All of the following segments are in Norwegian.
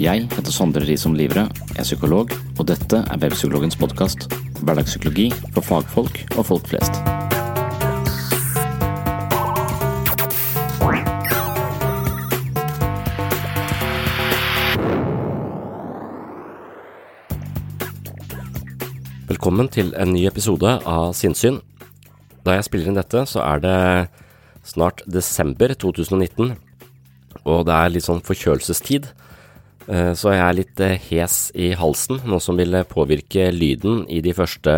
Jeg heter Sondre Risom Livre, er psykolog, og dette er Webpsykologens podkast. Hverdagspsykologi for fagfolk og folk flest. Velkommen til en ny episode av Sinnsyn. Da jeg spiller inn dette, så er det snart desember 2019, og det er litt sånn forkjølelsestid. Eh, Så jeg er litt eh, hes i halsen, noe som vil påvirke lyden i de første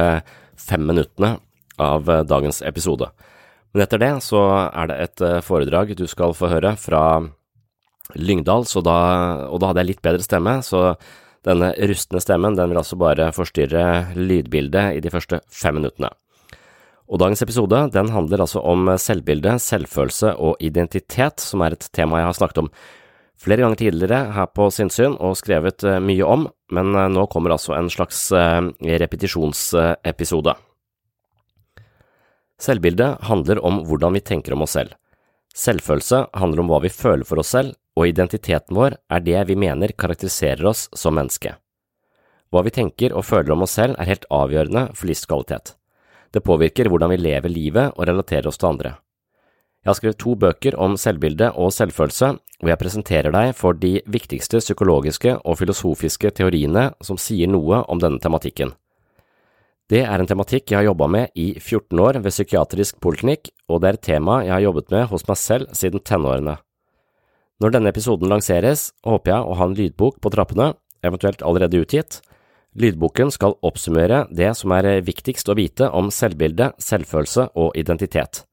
fem minuttene av eh, dagens episode. Men etter det så er det et foredrag du skal få høre fra Lyngdal, da, og da hadde jeg litt bedre stemme, så denne rustne stemmen den vil altså bare forstyrre lydbildet i de første fem minuttene. Og dagens episode den handler altså om selvbilde, selvfølelse og identitet, som er et tema jeg har snakket om flere ganger tidligere her på Sinnsyn og skrevet eh, mye om, men eh, nå kommer altså en slags eh, repetisjonsepisode. Selvbildet handler om hvordan vi tenker om oss selv. Selvfølelse handler om hva vi føler for oss selv, og identiteten vår er det vi mener karakteriserer oss som menneske. Hva vi tenker og føler om oss selv er helt avgjørende for livskvalitet. Det påvirker hvordan vi lever livet og relaterer oss til andre. Jeg har skrevet to bøker om selvbilde og selvfølelse, og jeg presenterer deg for de viktigste psykologiske og filosofiske teoriene som sier noe om denne tematikken. Det er en tematikk jeg har jobba med i 14 år ved psykiatrisk poliklinikk, og det er et tema jeg har jobbet med hos meg selv siden tenårene. Når denne episoden lanseres, håper jeg å ha en lydbok på trappene, eventuelt allerede utgitt. Lydboken skal oppsummere det som er viktigst å vite om selvbilde, selvfølelse og identitet.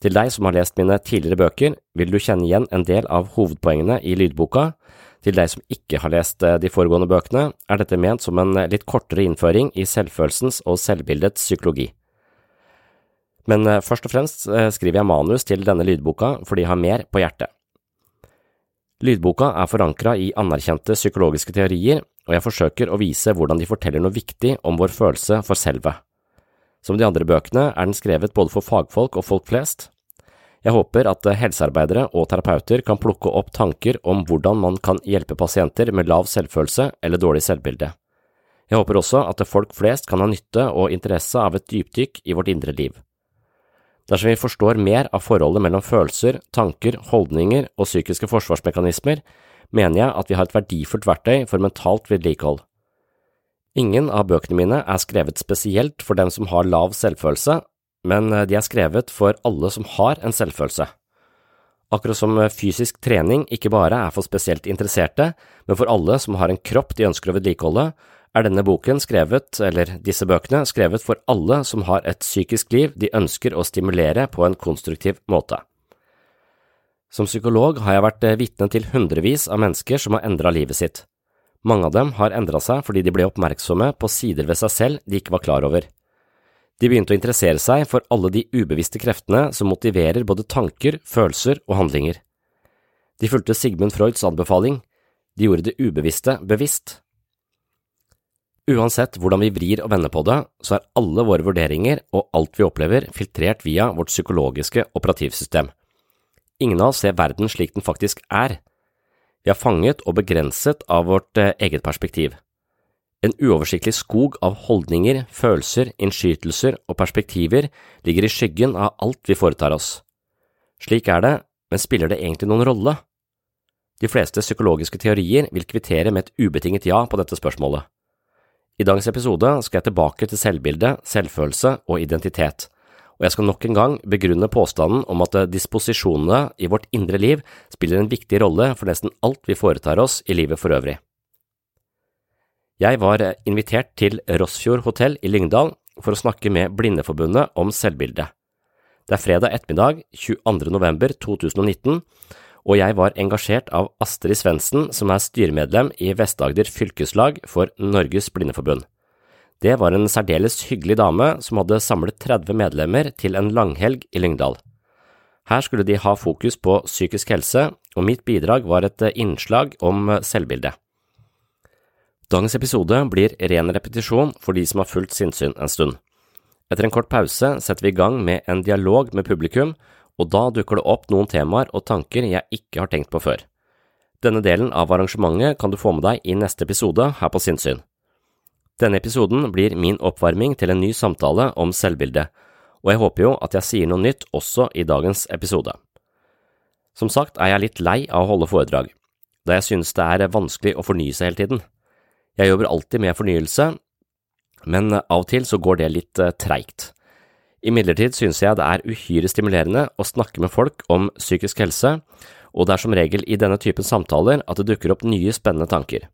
Til deg som har lest mine tidligere bøker, vil du kjenne igjen en del av hovedpoengene i lydboka. Til deg som ikke har lest eh, de foregående bøkene, er dette ment som en litt kortere innføring i selvfølelsens og selvbildets psykologi. Men eh, først og fremst eh, skriver jeg manus til denne lydboka fordi jeg har mer på hjertet. Lydboka er forankra i anerkjente psykologiske teorier, og jeg forsøker å vise hvordan de forteller noe viktig om vår følelse for selve. Som de andre bøkene er den skrevet både for fagfolk og folk flest. Jeg håper at helsearbeidere og terapeuter kan plukke opp tanker om hvordan man kan hjelpe pasienter med lav selvfølelse eller dårlig selvbilde. Jeg håper også at folk flest kan ha nytte og interesse av et dypdykk i vårt indre liv. Dersom vi forstår mer av forholdet mellom følelser, tanker, holdninger og psykiske forsvarsmekanismer, mener jeg at vi har et verdifullt verktøy for mentalt vedlikehold. Ingen av bøkene mine er skrevet spesielt for dem som har lav selvfølelse, men de er skrevet for alle som har en selvfølelse. Akkurat som fysisk trening ikke bare er for spesielt interesserte, men for alle som har en kropp de ønsker å vedlikeholde, er denne boken skrevet, eller disse bøkene, skrevet for alle som har et psykisk liv de ønsker å stimulere på en konstruktiv måte. Som psykolog har jeg vært vitne til hundrevis av mennesker som har endra livet sitt. Mange av dem har endra seg fordi de ble oppmerksomme på sider ved seg selv de ikke var klar over. De begynte å interessere seg for alle de ubevisste kreftene som motiverer både tanker, følelser og handlinger. De fulgte Sigmund Freuds anbefaling, de gjorde det ubevisste bevisst. Uansett hvordan vi vrir og vender på det, så er alle våre vurderinger og alt vi opplever filtrert via vårt psykologiske operativsystem. Ingen av oss ser verden slik den faktisk er. Vi er fanget og begrenset av vårt eh, eget perspektiv. En uoversiktlig skog av holdninger, følelser, innskytelser og perspektiver ligger i skyggen av alt vi foretar oss. Slik er det, men spiller det egentlig noen rolle? De fleste psykologiske teorier vil kvittere med et ubetinget ja på dette spørsmålet. I dagens episode skal jeg tilbake til selvbilde, selvfølelse og identitet, og jeg skal nok en gang begrunne påstanden om at disposisjonene i vårt indre liv spiller en viktig rolle for nesten alt vi foretar oss i livet for øvrig. Jeg var invitert til Rossfjord hotell i Lyngdal for å snakke med Blindeforbundet om selvbildet. Det er fredag ettermiddag 22. november 2019, og jeg var engasjert av Astrid Svendsen, som er styremedlem i Vest-Agder fylkeslag for Norges Blindeforbund. Det var en særdeles hyggelig dame som hadde samlet 30 medlemmer til en langhelg i Lyngdal. Her skulle de ha fokus på psykisk helse, og mitt bidrag var et innslag om selvbildet. Dagens episode blir ren repetisjon for de som har fulgt sinnssyn en stund. Etter en kort pause setter vi i gang med en dialog med publikum og da dukker det opp noen temaer og tanker jeg ikke har tenkt på før. Denne delen av arrangementet kan du få med deg i neste episode her på Sinnsyn. Denne episoden blir min oppvarming til en ny samtale om selvbildet, og jeg håper jo at jeg sier noe nytt også i dagens episode. Som sagt er jeg litt lei av å holde foredrag, da jeg synes det er vanskelig å fornye seg hele tiden. Jeg jobber alltid med fornyelse, men av og til så går det litt eh, treigt. Imidlertid synes jeg det er uhyre stimulerende å snakke med folk om psykisk helse, og det er som regel i denne typen samtaler at det dukker opp nye spennende tanker.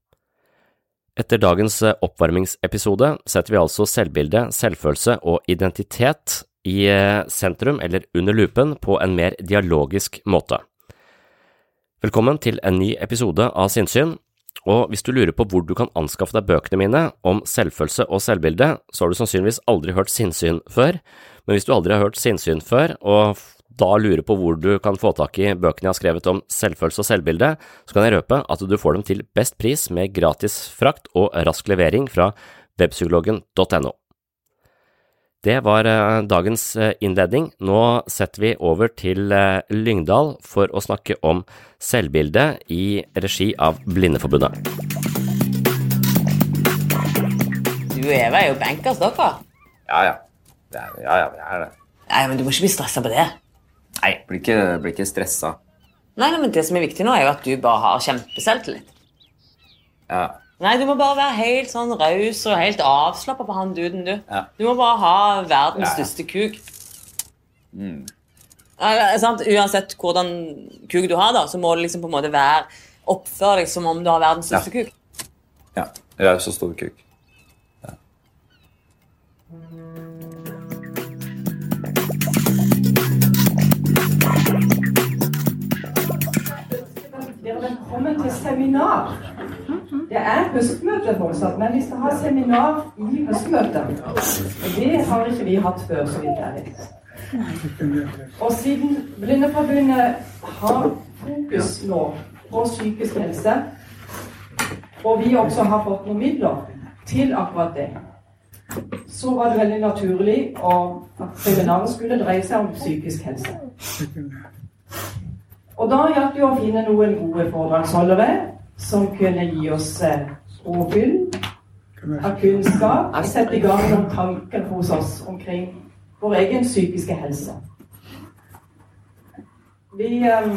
Etter dagens eh, oppvarmingsepisode setter vi altså selvbilde, selvfølelse og identitet i eh, sentrum eller under lupen på en mer dialogisk måte. Velkommen til en ny episode av Sinnsyn, og hvis du lurer på hvor du kan anskaffe deg bøkene mine om selvfølelse og selvbilde, så har du sannsynligvis aldri hørt Sinnsyn før, men hvis du aldri har hørt Sinnsyn før, og da lurer på hvor du kan få tak i bøkene jeg har skrevet om selvfølelse og selvbilde, så kan jeg røpe at du får dem til best pris med gratis frakt og rask levering fra webpsykologen.no. Det var eh, dagens eh, innledning. Nå setter vi over til eh, Lyngdal for å snakke om selvbilde i regi av Blindeforbundet. Du og Eva er jo bankers, dere. Ja, ja. Det ja, ja, vi er det. Nei, men Du må ikke bli stressa på det. Nei, blir ikke, blir ikke stressa. Nei, nei, men Det som er viktig nå, er jo at du bare har kjempeselvtillit. Ja. Nei, du må bare være helt sånn raus og helt avslappa på han duden, du. Ja. Du må bare ha verdens Ja, ja. største kuk. Ja, det sant? Uansett hvordan kuk du har, da, så må du liksom på en måte være oppføre deg som om du har verdens største Ja. kuk. ja. Raus og stor kuk. Dere velkommen til seminar. Det er høstmøte fortsatt, men vi skal ha seminar i høstmøtet. Og det har ikke vi hatt før, så vidt jeg vet. Og siden Blindeforbundet har fokus nå på psykisk helse, og vi også har fått noen midler til akkurat det, så var det veldig naturlig at seminaret skulle dreie seg om psykisk helse. Og da gjaldt det å finne noen gode foredragsholdere som kunne gi oss eh, påfyll av kunnskap og sette i gang noen tanker hos oss omkring vår egen psykiske helse. Vi, eh,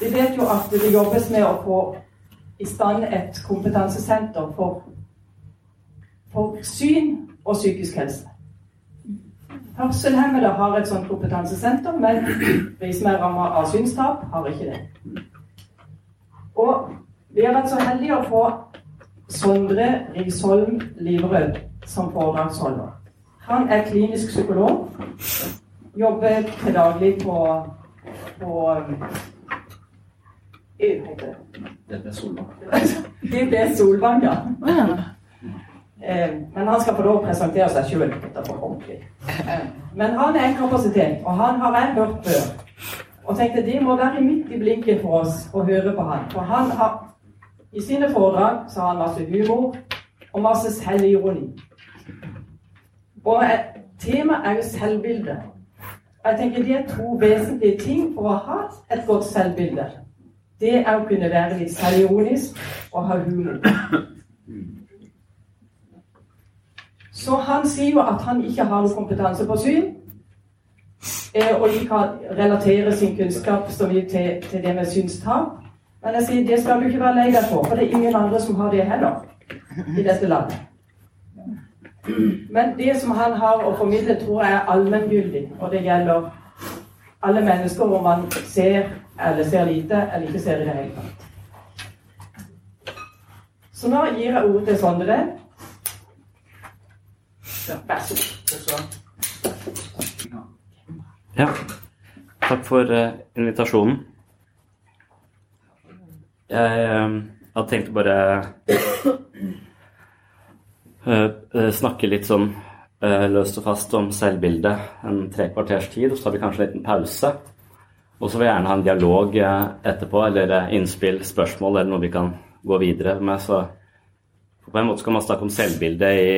vi vet jo at det jobbes med å få i stand et kompetansesenter for, for syn og psykisk helse. Hørselshemmede har et sånt kompetansesenter, men vi som er rammet av synstap, har ikke det. Og vi har vært så heldige å få Sondre Risholm Liverød som foredragsholder. Han er klinisk psykolog. Jobber til daglig på, på Hva heter det. Det ble Solvang. Det ble Solvang, ja. Eh, Men han skal få lov å presentere seg sjøl etterpå ordentlig. Eh, Men han er en kapasitet, og han har jeg hørt før. Og tenkte det må være midt i blinken for oss å høre på han. For han har i sine foredrag så har han masse humor og masse selvironi. Og eh, temaet er jo selvbilde. Jeg tenker Det er to vesentlige ting for å ha et godt selvbilde. Det er å kunne være litt selvironisk og ha humor. Så han sier jo at han ikke har noe kompetanse på syn. eh, Og ikke kan relatere sin kunnskap så mye til, til det med synstap. Men jeg sier det skal du ikke være lei deg for, for det er ingen andre som har det heller i dette landet. Men det som han har å formidle, tror jeg er allmenngyldig. Og det gjelder alle mennesker hvor man ser eller ser lite eller ikke ser i det hele tatt. Så nå gir jeg ordet til Sondre. Ja, takk for eh, invitasjonen. Jeg eh, hadde tenkt å bare eh, snakke litt sånn løst og fast om selvbildet en tre kvarters tid, og så tar vi kanskje en liten pause. Og så vil jeg gjerne ha en dialog etterpå, eller innspill, spørsmål, eller noe vi kan gå videre med. Så på en måte skal man snakke om selvbildet i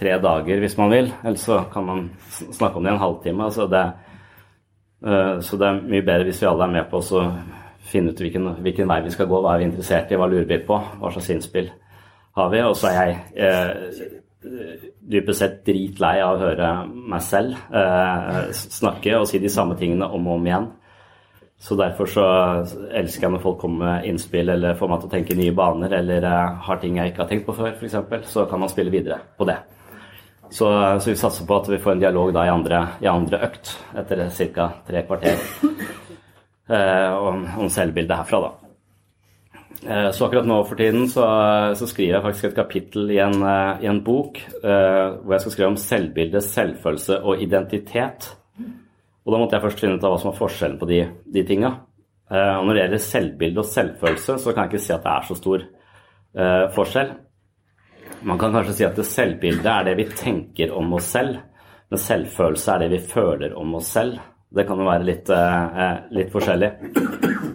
tre dager hvis man vil, eller så kan man snakke om det i en halvtime. Altså det, eh, så det er mye bedre hvis vi alle er med på å finne ut hvilken, hvilken vei vi skal gå, hva er vi interessert i, hva lurer vi på, hva slags innspill har vi. Og så er jeg eh, dypest sett dritlei av å høre meg selv eh, snakke og si de samme tingene om og om igjen. Så derfor så elsker jeg når folk kommer med innspill eller får meg til å tenke nye baner, eller eh, har ting jeg ikke har tenkt på før, f.eks. Så kan man spille videre på det. Så, så vi satser på at vi får en dialog da i andre, i andre økt etter ca. tre kvarter eh, om, om selvbildet herfra, da. Eh, Så akkurat nå for tiden så, så skriver jeg faktisk et kapittel i en, eh, i en bok eh, hvor jeg skal skrive om selvbilde, selvfølelse og identitet. Og da måtte jeg først finne ut av hva som var forskjellen på de, de tinga. Eh, Og når det gjelder selvbilde og selvfølelse, så kan jeg ikke si at det er så stor eh, forskjell. Man kan kanskje si at det selvbildet er det vi tenker om oss selv, men selvfølelse er det vi føler om oss selv. Det kan jo være litt, eh, eh, litt forskjellig.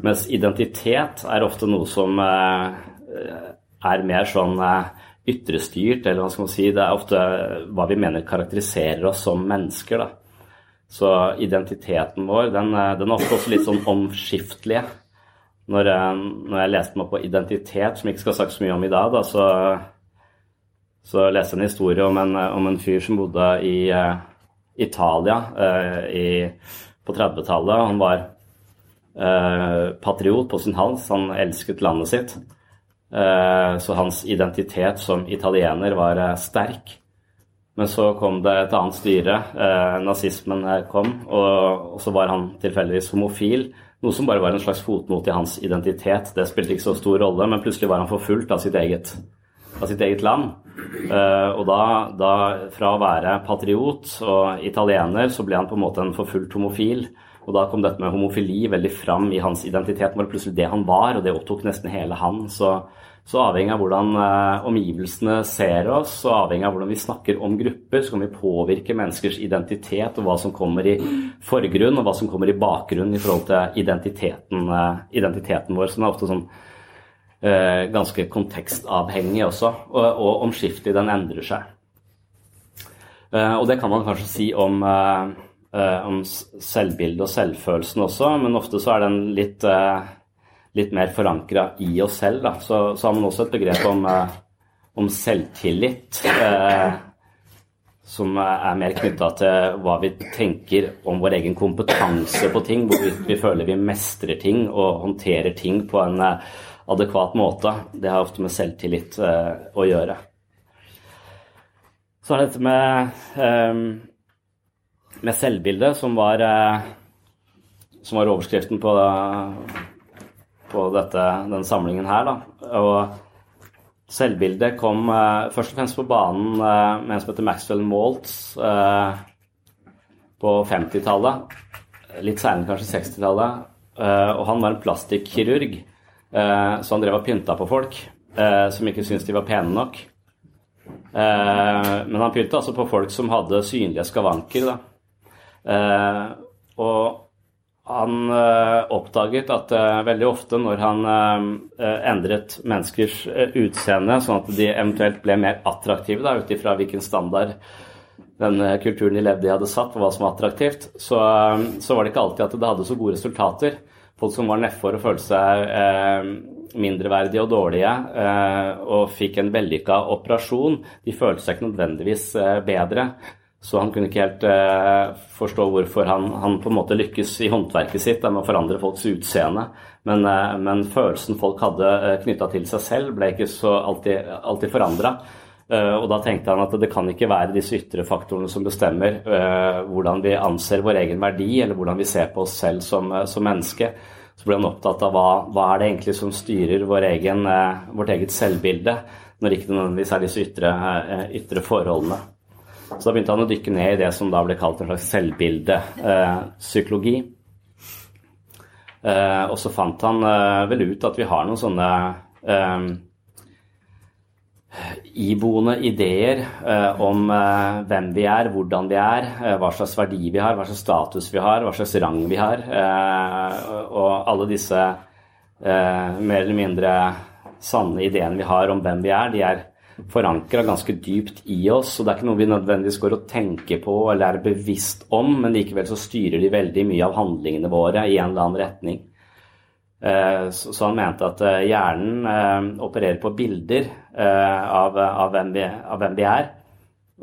Mens identitet er ofte noe som eh, er mer sånn eh, ytrestyrt, eller hva skal man si. Det er ofte hva vi mener karakteriserer oss som mennesker, da. Så identiteten vår, den, eh, den er ofte også litt sånn omskiftelig. Når, når jeg leste meg på identitet, som jeg ikke skal snakke så mye om i dag, da, så, så leste jeg en historie om en, om en fyr som bodde i uh, Italia uh, i, på 30-tallet. Han var uh, patriot på sin hals, han elsket landet sitt. Eh, så hans identitet som italiener var eh, sterk. Men så kom det et annet styre, eh, nazismen eh, kom, og så var han tilfeldigvis homofil. Noe som bare var en slags fotnote i hans identitet. Det spilte ikke så stor rolle, men plutselig var han forfulgt av sitt eget, av sitt eget land. Eh, og da, da, fra å være patriot og italiener, så ble han på en måte en forfulgt homofil. Og da kom dette med homofili veldig fram i hans identitet. Det var plutselig det han var, og det opptok nesten hele han. Så, så avhengig av hvordan eh, omgivelsene ser oss, og avhengig av hvordan vi snakker om grupper, så kan vi påvirke menneskers identitet og hva som kommer i forgrunn, og hva som kommer i bakgrunn i forhold til identiteten, eh, identiteten vår. som er ofte sånn ganske kontekstavhengig også, og, og omskiftelig. Den endrer seg. Eh, og det kan man kanskje si om, eh, eh, om selvbildet og selvfølelsen også, men ofte så er den litt, eh, litt mer forankra i oss selv. Da. Så, så har man også et begrep om, eh, om selvtillit. Eh, som er mer knytta til hva vi tenker om vår egen kompetanse på ting, hvor vi, føler vi mestrer ting og håndterer ting på en eh, adekvat måte. Det har ofte med selvtillit eh, å gjøre. Så er det dette med, eh, med selvbildet, som var, eh, som var overskriften på, på dette, den samlingen her. Da. Og Selvbildet kom eh, først og fremst på banen med en som heter Maxwell Maltz på 50-tallet. Litt seinere kanskje 60-tallet. Eh, og han var en plastikkirurg, så han drev og pynta på folk eh, som ikke syntes de var pene nok. men han pynta altså på folk som hadde synlige skavanker. Da. og han oppdaget at veldig ofte når han endret menneskers utseende, sånn at de eventuelt ble mer attraktive ut ifra hvilken standard den kulturen de levde i, hadde satt på hva som var attraktivt, så, så, var det ikke alltid at det hadde så gode resultater. Folk som var nedfor og følte seg mindreverdige og dårlige og fikk en vellykka operasjon, de følte seg ikke nødvendigvis bedre. Så han kunne ikke helt eh, forstå hvorfor han, han, på en måte lykkes i håndverket sitt med å forandre folks utseende. Men, eh, men følelsen folk hadde eh, knytta til seg selv, ble ikke så alltid, alltid forandra. Eh, og da tenkte han at det kan ikke være disse ytre faktorene som bestemmer eh, hvordan vi anser vår egen verdi, eller hvordan vi ser på oss selv som, eh, som menneske. Så ble han opptatt av hva, hva er det egentlig som styrer vår egen, vårt eget selvbilde, når ikke nødvendigvis er disse ytre, ytre forholdene. Så da begynte han å dykke ned i det som da ble kalt en slags selvbildepsykologi. Og så fant han vel ut at vi har noen sånne iboende ideer eh, om eh, hvem vi er, hvordan vi er, eh, hva slags verdi vi har, hva slags status vi har, hva slags rang vi har. og alle disse mer eller mindre sanne ideene vi har om hvem vi er, de er forankra ganske dypt i oss. og Det er ikke noe vi nødvendigvis går og tenker på eller er bevisst om, men likevel så styrer de veldig mye av handlingene våre i en eller annen retning. Eh, så han mente at eh, hjernen eh, opererer på bilder av, hvem vi, av hvem vi er.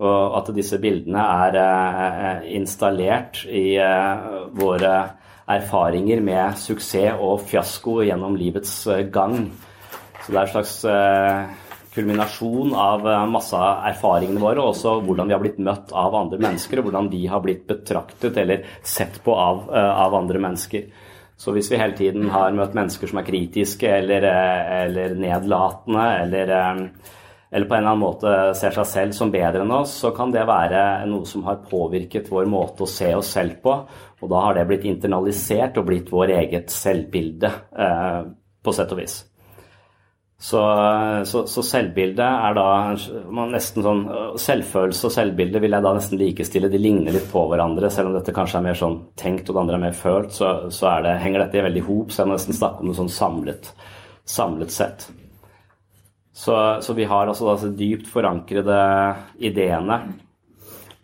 Og at disse bildene er installert i våre erfaringer med suksess og fiasko gjennom livets gang. Så det er en slags kulminasjon av masse av erfaringene våre, og også hvordan vi har blitt møtt av andre mennesker, og hvordan vi har blitt betraktet eller sett på av, av andre mennesker. Så hvis vi hele tiden har møtt mennesker som er kritiske eller, eh, eller nedlatende, eller, eller, på en eller annen måte ser seg selv som bedre enn oss, så kan det være noe som har påvirket vår måte å se oss selv på. Og da har det blitt internalisert og blitt vår eget selvbilde, på sett og vis. Så, så, så selvbildet er da nesten sånn Selvfølelse og selvbilde vil jeg da nesten likestille. De ligner litt på hverandre, selv om dette kanskje er mer sånn tenkt og det andre er mer følt. Så, så det, henger dette i veldig hop, så jeg må nesten snakke om det sånn samlet, samlet sett. Så, så, vi har altså disse dypt forankrede ideene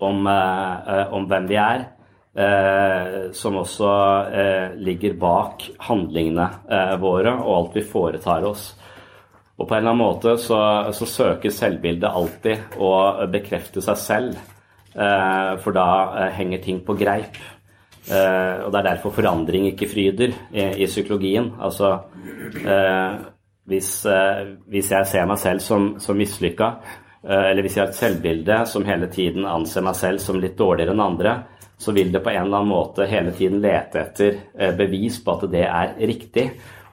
om, eh, om hvem vi er. Eh, som også eh, ligger bak handlingene våre og alt vi foretar oss. Og på en eller annen måte så, så søker selvbildet alltid å bekrefte seg selv, eh, for da eh, henger ting på greip. Eh, og det er derfor forandring ikke fryder i, i psykologien. Altså eh, hvis, eh, hvis, jeg ser meg selv som, som mislykka, eh, eller hvis jeg har et selvbilde som hele tiden anser meg selv som litt dårligere enn andre, så vil det på en eller annen måte hele tiden lete etter bevis på at det er riktig.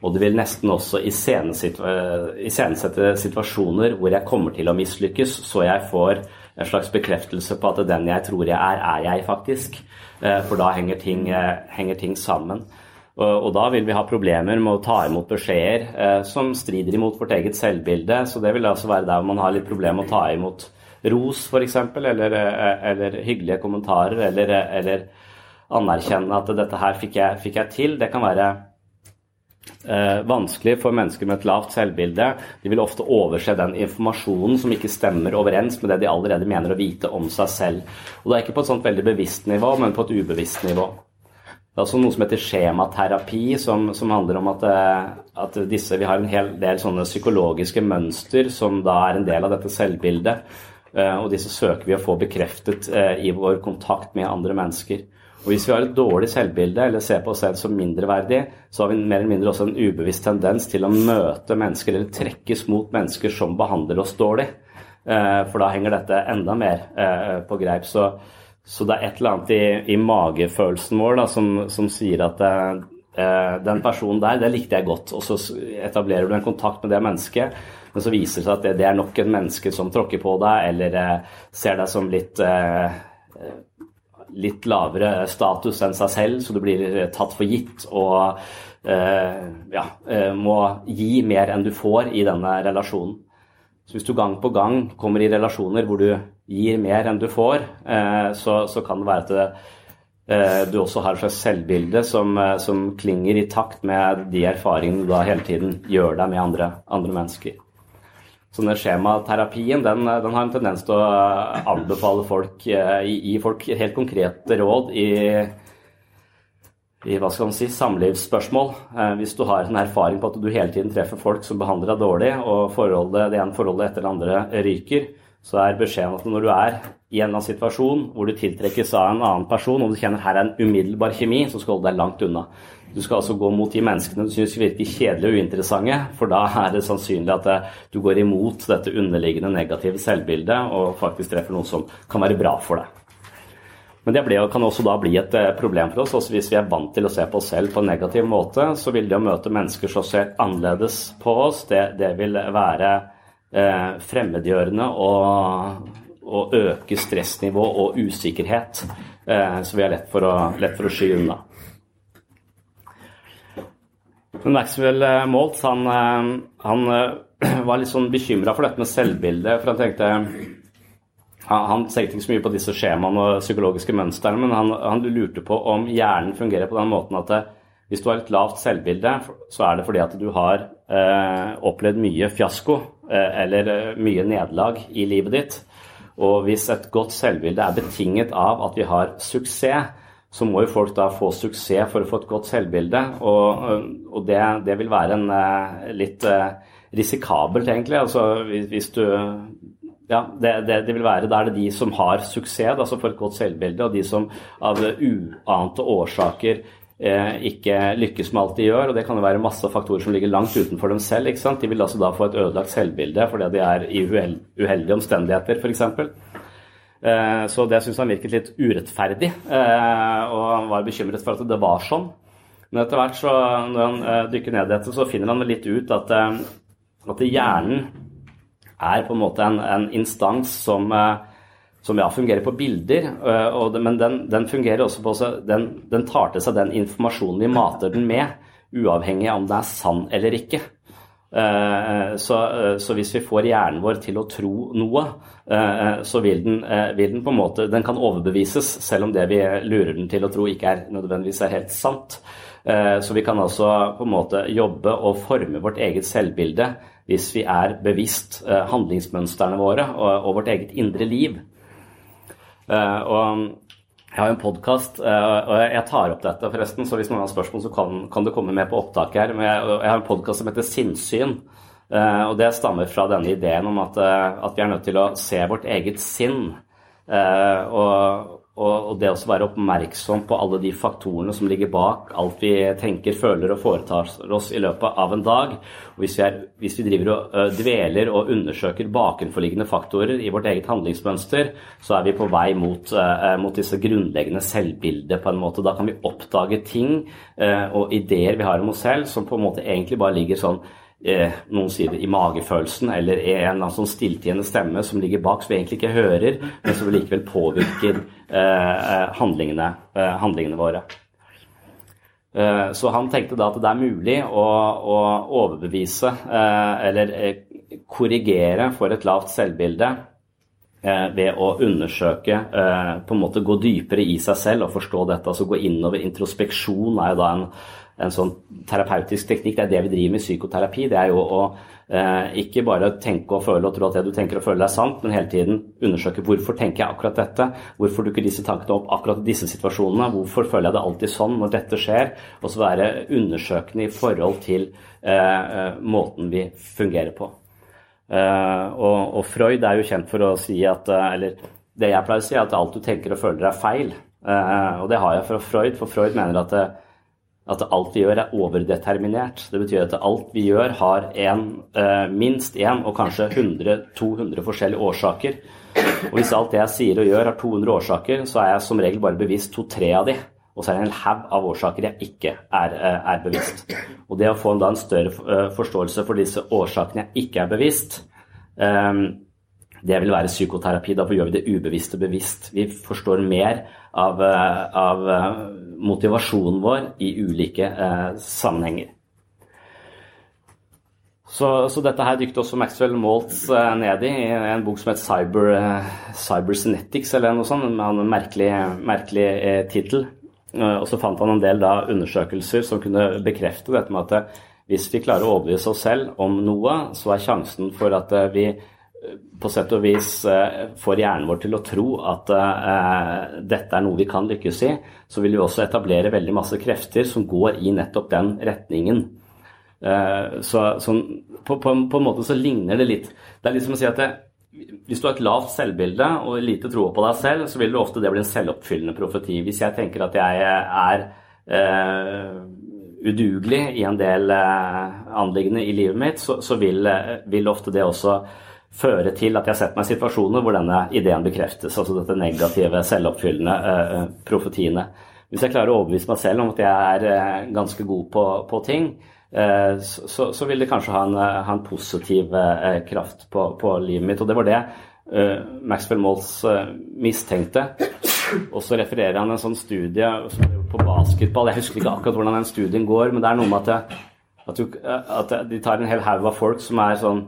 Og det vil nesten også iscenesette situasjoner hvor jeg kommer til å mislykkes, så jeg får en slags bekreftelse på at den jeg tror jeg er, er jeg faktisk. Eh, for da henger ting, eh, henger ting sammen. Og, da vil vi ha problemer med å ta imot beskjeder eh, som strider imot vårt eget selvbilde. Så det vil altså være der man har litt problemer med å ta imot ros, f.eks., eller, eller hyggelige kommentarer, eller, eller anerkjenne at dette her fikk jeg, fikk jeg til. Det kan være eh, vanskelig for mennesker med et lavt selvbilde. De vil ofte overse den informasjonen som ikke stemmer overens med det de allerede mener å vite om seg selv. Og det er ikke på et sånt veldig bevisst nivå, men på et ubevisst nivå. Det er også noe som heter skjematerapi, som, som handler om at, eh, at, disse, vi har en hel del sånne psykologiske mønster som da er en del av dette selvbildet. Eh, og disse søker vi å få bekreftet eh, i vår kontakt med andre mennesker. Og Hvis vi har et dårlig selvbilde eller ser på oss selv som mindreverdig, så har vi mer eller mindre også en ubevisst tendens til å møte mennesker eller trekkes mot mennesker som behandler oss dårlig. Eh, for da henger dette enda mer eh, på greip. Så, så det er et eller annet i, i magefølelsen vår da, som, som, sier at eh, den personen der, det likte jeg godt. Og så etablerer du en kontakt med det mennesket, men så viser det seg at det, det er nok et menneske som tråkker på deg, eller ser deg som litt eh, litt lavere status enn seg selv, så du blir tatt for gitt og eh, ja, eh, må gi mer enn du får i denne relasjonen. Så hvis du gang på gang kommer i relasjoner hvor du gir mer enn du får, eh, så, så, kan det være at det, eh, du også har et slags selvbilde som, eh, som, klinger i takt med de erfaringene du da hele tiden gjør deg med andre, andre mennesker. Så den skjematerapien den, den, har en tendens til å anbefale folk, gi, gi folk helt konkrete råd i i hva skal man si, samlivsspørsmål. Eh, hvis du har en erfaring på at du hele tiden treffer folk som behandler deg dårlig, og forholdet, det ene forholdet etter det andre ryker, så er beskjeden at når du er i en eller annen situasjon hvor du tiltrekkes av en annen person, og du kjenner her er en umiddelbar kjemi, så skal du holde deg langt unna. Du skal altså gå mot de menneskene du syns virker kjedelige og uinteressante, for da er det sannsynlig at eh, du går imot dette underliggende negative selvbildet og faktisk treffer noe som kan være bra for deg. Men det ble, kan også da bli et eh, problem for oss. Også hvis vi er vant til å se på oss selv på en negativ måte, så vil det å møte mennesker som ser annerledes på oss, det, det vil være eh, fremmedgjørende og, og, øke stressnivå og usikkerhet. Eh, så vi har lett for å, lett for å sky unna. Men Maxwell eh, Maltz han, eh, han var litt sånn bekymra for dette med selvbildet. For han tenkte han tenkte ikke så mye på disse skjemaene og psykologiske mønstrene, men han, han, lurte på om hjernen fungerer på den måten at det, hvis du har et lavt selvbilde, så er det fordi at du har eh, opplevd mye fiasko eh, eller eh, mye nederlag i livet ditt. Og hvis et godt selvbilde er betinget av at vi har suksess, så må jo folk da få suksess for å få et godt selvbilde. Og, og det, det, vil være en eh, litt eh, risikabelt, egentlig. Altså hvis, hvis du ja, det, det, det, vil være Da er det de som har suksess, altså får et godt selvbilde, og de som av uante årsaker eh, ikke lykkes med alt de gjør. og Det kan jo være masse faktorer som ligger langt utenfor dem selv. ikke sant? De vil altså da få et ødelagt selvbilde fordi de er i uheldige omstendigheter, f.eks. Eh, så det syntes han virket litt urettferdig, eh, og han var bekymret for at det var sånn. Men etter hvert, så, når han eh, dykker ned i dette, så finner han litt ut at, at hjernen er på en måte en, en instans som, som ja, fungerer på bilder, og, men den, den, fungerer også på den, den, tar til seg den informasjonen vi mater den med, uavhengig av om det er sann eller ikke. Eh, så, så, hvis vi får hjernen vår til å tro noe, så vil den, vil den, på en måte Den kan overbevises, selv om det vi lurer den til å tro ikke er nødvendigvis er helt sant. Så vi kan altså på en måte jobbe og forme vårt eget selvbilde hvis vi er bevisst eh, handlingsmønstrene våre og, og vårt eget indre liv. Eh, og jeg har en podkast, eh, og jeg tar opp dette, forresten, så hvis noen har spørsmål, så kan, kan det komme med på opptaket her. Men jeg, jeg har en podkast som heter Sinnssyn. Og det stammer fra denne ideen om at, at vi er nødt til å se vårt eget sinn. Og, og, det å være oppmerksom på alle de faktorene som ligger bak alt vi tenker, føler og foretar oss i løpet av en dag. Og hvis, vi er, hvis vi driver og dveler og undersøker bakenforliggende faktorer i vårt eget handlingsmønster, så er vi på vei mot, mot disse grunnleggende selvbildet på en måte. Da kan vi oppdage ting og ideer vi har om oss selv som på en måte egentlig bare ligger sånn noen sier det i magefølelsen, eller en eller sånn stilltiende stemme som ligger bak, som vi egentlig ikke hører, men som likevel påvirker handlingene, eh, handlingene, våre. Eh, så han tenkte da at det er mulig å, å overbevise eh, eller korrigere for et lavt selvbilde ved å undersøke, på en måte gå dypere i seg selv og forstå dette. altså Gå innover. Introspeksjon er jo da en en sånn terapeutisk teknikk. Det er det vi driver med i psykoterapi. Det er jo å eh, ikke bare tenke og føle og tro at det du tenker og føler er sant, men hele tiden undersøke hvorfor tenker jeg akkurat dette? Hvorfor dukker disse tankene opp akkurat i disse situasjonene? Hvorfor føler jeg det alltid sånn når dette skjer? Og så være undersøkende i forhold til eh, eh måten vi fungerer på. Eh, og, og, Freud er jo kjent for å si at eh, Eller det jeg pleier å si, er at alt du tenker og føler er feil. Eh, og det har jeg fra Freud, for Freud mener at at alt vi gjør er overdeterminert. Det betyr at alt vi gjør har en, eh, minst én og kanskje 100-200 forskjellige årsaker. Og hvis alt det jeg sier og gjør har 200 årsaker, så er jeg som regel bare bevisst to-tre av de. Og så er det en haug av årsaker jeg ikke er, eh, er, bevisst. Og det å få en, da en større eh, forståelse for disse årsakene jeg ikke er bevisst, det vil være psykoterapi. Da gjør vi det ubevisste bevisst. Vi forstår mer av, av motivasjonen vår i ulike eh, sammenhenger. Så, så, dette her dykket også Maxwell Maltz eh, ned i, i en bok som het Cyber, eh, Cybersynetics, eller noe sånt, med en merkelig, merkelig eh, tittel. og så fant han en del da, undersøkelser som kunne bekrefte dette med at hvis vi klarer å overbevise oss selv om noe, så er sjansen for at vi på sett og vis får hjernen vår til å tro at dette er noe vi kan lykkes i, så vil vi også etablere veldig masse krefter som går i nettopp den retningen. Eh, så, så på, på, på, en måte så ligner det litt Det er liksom å si at det, hvis du har et lavt selvbilde og lite tro på deg selv, så vil det ofte det bli en selvoppfyllende profeti. Hvis jeg tenker at jeg er eh, udugelig i en del eh, anliggende i livet mitt, så, så vil, eh, vil, ofte det også føre til at jeg setter meg i situasjoner hvor denne ideen bekreftes. Altså dette negative, selvoppfyllende eh, eh, profetiene. Hvis jeg klarer å overbevise meg selv om at jeg er ganske god på, på ting, Eh, så, så, vil det kanskje ha en, ha en positiv eh, kraft på, på, livet mitt. Og det var det uh, Maxwell Molls uh, mistenkte. Og så refererer han en sånn studie på basketball. Jeg husker ikke akkurat hvordan den studien går, men det er noe med at, at, du, at de tar en hel haug av folk som er sånn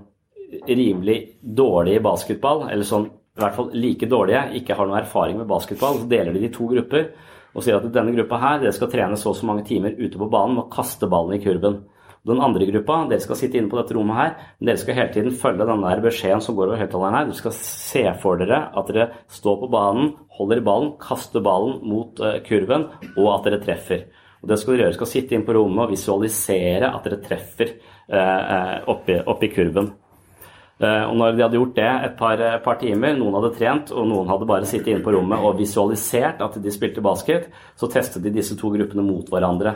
rimelig dårlige i basketball, eller sånn i hvert fall like dårlige, ikke har noen erfaring med basketball, så deler de de to grupper og sier at denne gruppa her, dere skal trene så og så mange timer ute på banen og kaste ballen i kurven. Den andre gruppa, dere skal sitte inne på dette rommet her, men dere skal hele tiden følge den der beskjeden som går over høyttaleren her. Du skal se for dere at dere står på banen, holder ballen, kaster ballen mot uh, kurven, og at dere treffer. Og det skal dere gjøre. Skal sitte inn på rommet og visualisere at dere treffer eh, oppi, oppi, kurven. Uh, og når de hadde gjort det et par, par, timer, noen hadde trent, og noen hadde bare sittet inne på rommet og visualisert at de spilte basket, så testet de disse to gruppene mot hverandre.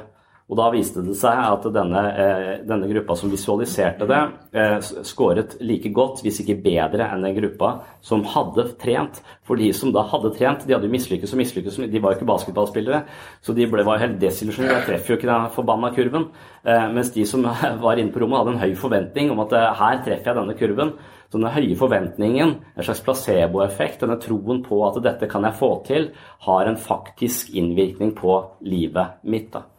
Og da viste det seg at denne, eh, denne gruppa som visualiserte det, eh, skåret like godt, hvis ikke bedre, enn den gruppa som hadde trent. For de som da hadde trent, de hadde jo mislykkes og mislykkes, de var jo ikke basketballspillere. Så de ble, var helt desillusjonerte, Jeg treffer jo ikke den forbanna kurven. Eh, mens de som var inne på rommet, hadde en høy forventning om at her treffer jeg denne kurven. Så denne høye forventningen, en slags placeboeffekt, denne troen på at dette kan jeg få til, har en faktisk innvirkning på livet mitt. da.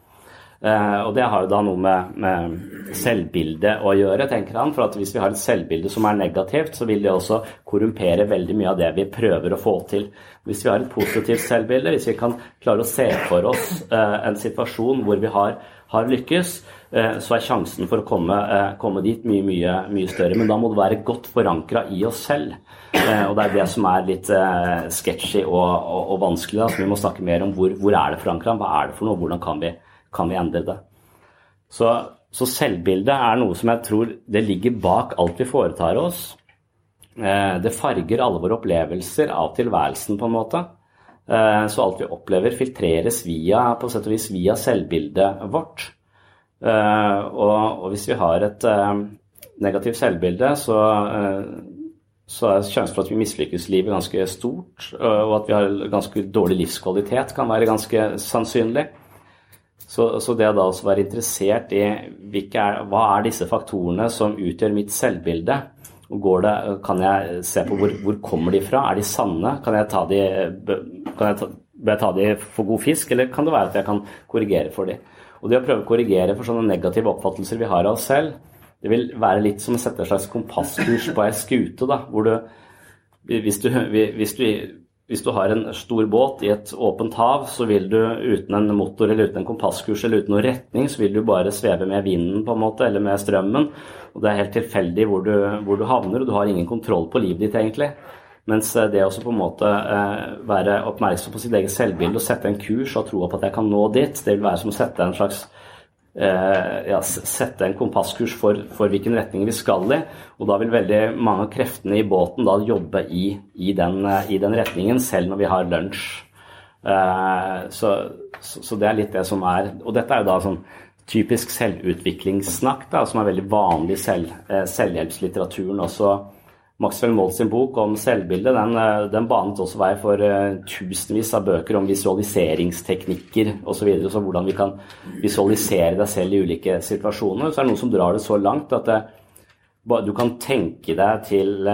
Uh, og det har jo da noe med, med selvbildet å gjøre, tenker han. For at hvis vi har et selvbilde som er negativt, så vil det også korrumpere veldig mye av det vi prøver å få til. Hvis vi har et positivt selvbilde, hvis vi kan klare å se for oss uh, en situasjon hvor vi har, har lykkes, uh, så er sjansen for å komme, komme dit mye, mye, mye, større. Men da må det være godt forankra i oss selv. og det er det som er litt sketchy og, og, og vanskelig. Da. Så vi må snakke mer om hvor, hvor er det forankra, hva er det for noe, hvordan kan vi kan vi endre det. Så, så selvbildet er noe som jeg tror det ligger bak alt vi foretar oss. Eh, det farger alle våre opplevelser av tilværelsen, på en måte. Eh, så alt vi opplever, filtreres via, på sett og vis via selvbildet vårt. Eh, og, hvis vi har et negativt selvbilde, så, så er sjansen for at vi mislykkes livet ganske stort. Og at vi har ganske dårlig livskvalitet kan være ganske sannsynlig. Så, så, det å da også være interessert i er, hva er disse faktorene som utgjør mitt selvbilde, det, kan jeg se på hvor, hvor kommer de fra? Er de sanne? Kan jeg ta de, jeg ta, jeg ta de for god fisk, eller kan det være at jeg kan korrigere for de? Og det å prøve å korrigere for sånne negative oppfattelser vi har av oss selv, det vil være litt som å sette en slags kompasskurs på ei skute, da, hvor du hvis du, hvis du hvis du har en stor båt i et åpent hav, så vil du uten en motor eller uten en kompasskurs eller uten noen retning, så vil du bare sveve med vinden på en måte, eller med strømmen. Og det er helt tilfeldig hvor du, hvor du havner, og du har ingen kontroll på livet ditt egentlig. Mens eh, det å på en måte eh, være oppmerksom på sitt eget selvbilde og sette en kurs og troa på at jeg kan nå dit, det vil være som å sette en slags ja, sette en kompasskurs for, for, hvilken retning vi skal i. Og da vil veldig mange av kreftene i båten da jobbe i, i, den, i den, retningen, selv når vi har lunsj. Uh, så, så, det er litt det som er Og dette er jo da sånn typisk selvutviklingssnakk, da, som er veldig vanlig i selv, selvhjelpslitteraturen også, Maxwell sin bok om selvbilde den, eh, den banet også vei for uh, tusenvis av bøker om visualiseringsteknikker osv. Så, videre, så hvordan vi kan visualisere deg selv i ulike situasjoner. Så er det noen som drar det så langt at det, du kan tenke deg til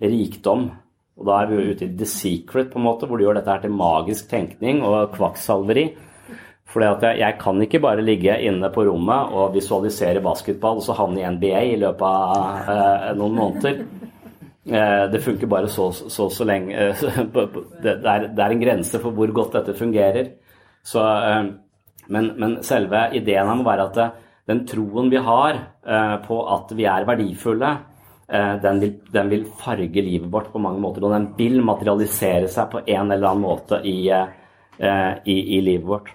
rikdom. Og da er vi jo ute i the secret, på en måte, hvor du gjør dette her til magisk tenkning og kvakksalveri. Fordi at jeg, jeg, kan ikke bare ligge inne på rommet og visualisere basketball og så havne i NBA i løpet av eh, noen måneder. Eh, det funker bare så så, så lenge det, er, det, er, en grense for hvor godt dette fungerer. Så, eh, men, men, selve ideen må være at det, den troen vi har eh, på at vi er verdifulle, eh, den vil, den, vil, farge livet vårt på mange måter. Og den vil materialisere seg på en eller annen måte i, eh, i, i livet vårt.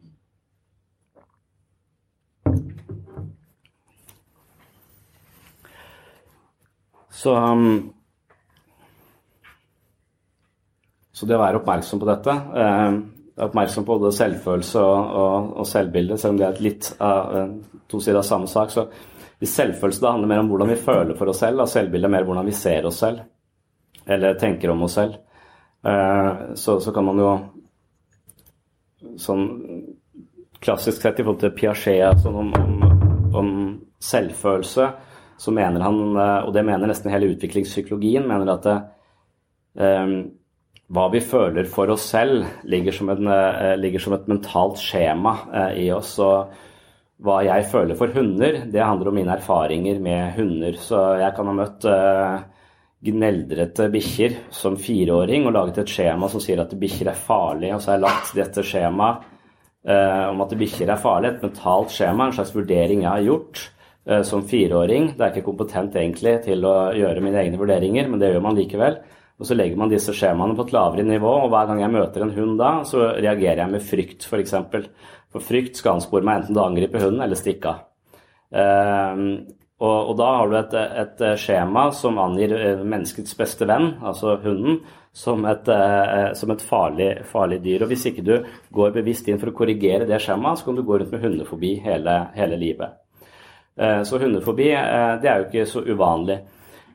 Så, um, så det å være oppmerksom på dette eh, Oppmerksom på både selvfølelse og, og, og, selvbilde, selv om det er litt uh, to sider av samme sak. Så hvis selvfølelse da handler mer om hvordan vi føler for oss selv, da selvbilde er mer hvordan vi ser oss selv, eller tenker om oss selv, eh, så, så, kan man jo sånn klassisk sett i forhold til Piaget sånn om, om, om selvfølelse så mener han, eh, og det mener nesten hele utviklingspsykologien, mener at det, um, hva vi føler for oss selv, ligger som, en, uh, ligger som et mentalt skjema uh, i oss. og hva jeg føler for hunder, det handler om mine erfaringer med hunder. Så jeg kan ha møtt uh, gneldrete bikkjer som fireåring og laget et skjema som sier at bikkjer er farlige, og så har jeg lagt dette skjemaet om at bikkjer er farlige, et mentalt skjema, en slags vurdering jeg har gjort Eh, som fireåring. Det er ikke kompetent egentlig til å gjøre mine egne vurderinger, men det gjør man likevel. Og så legger man disse skjemaene på et lavere nivå, og hver gang jeg møter en hund da, så reagerer jeg med frykt, f.eks. For, eksempel. for frykt skal anspore meg enten til å angripe hunden eller stikke av. Uh, og, og, da har du et, et, skjema som angir eh, menneskets beste venn, altså hunden, som et, uh, som et farlig, farlig, dyr. Og hvis ikke du går bevisst inn for å korrigere det skjemaet, så kan du gå rundt med hundefobi hele, hele livet. Eh, så hundefobi, eh, det er jo ikke så uvanlig.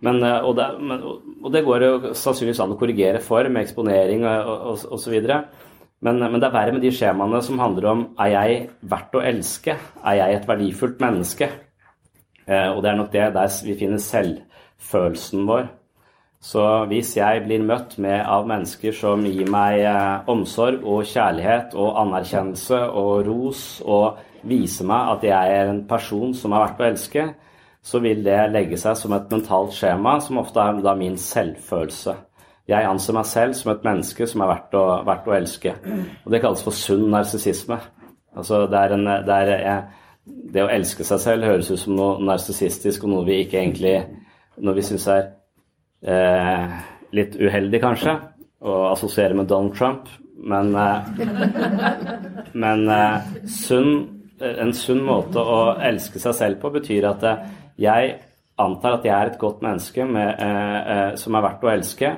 Men, eh, og, det, men, og, det, går jo sannsynligvis an å korrigere for med eksponering og osv. Men, men det er verre med de skjemaene som handler om er jeg verdt å elske? Er jeg et verdifullt menneske? Og det er nok det der vi finner selvfølelsen vår. Så hvis jeg blir møtt med av mennesker som gir meg omsorg og kjærlighet og anerkjennelse og ros og viser meg at jeg er en person som er verdt å elske, så vil det legge seg som et mentalt skjema, som ofte er da min selvfølelse. Jeg anser meg selv som et menneske som er verdt å, verdt å elske. Og det kalles for sunn narsissisme. Altså det, det, det å elske seg selv høres ut som noe narsissistisk og noe vi ikke egentlig Noe vi syns er eh, litt uheldig, kanskje, å assosiere med Donald Trump. Men, eh, men eh, sunn, en sunn måte å elske seg selv på betyr at eh, jeg antar at jeg er et godt menneske med, eh, som er verdt å elske.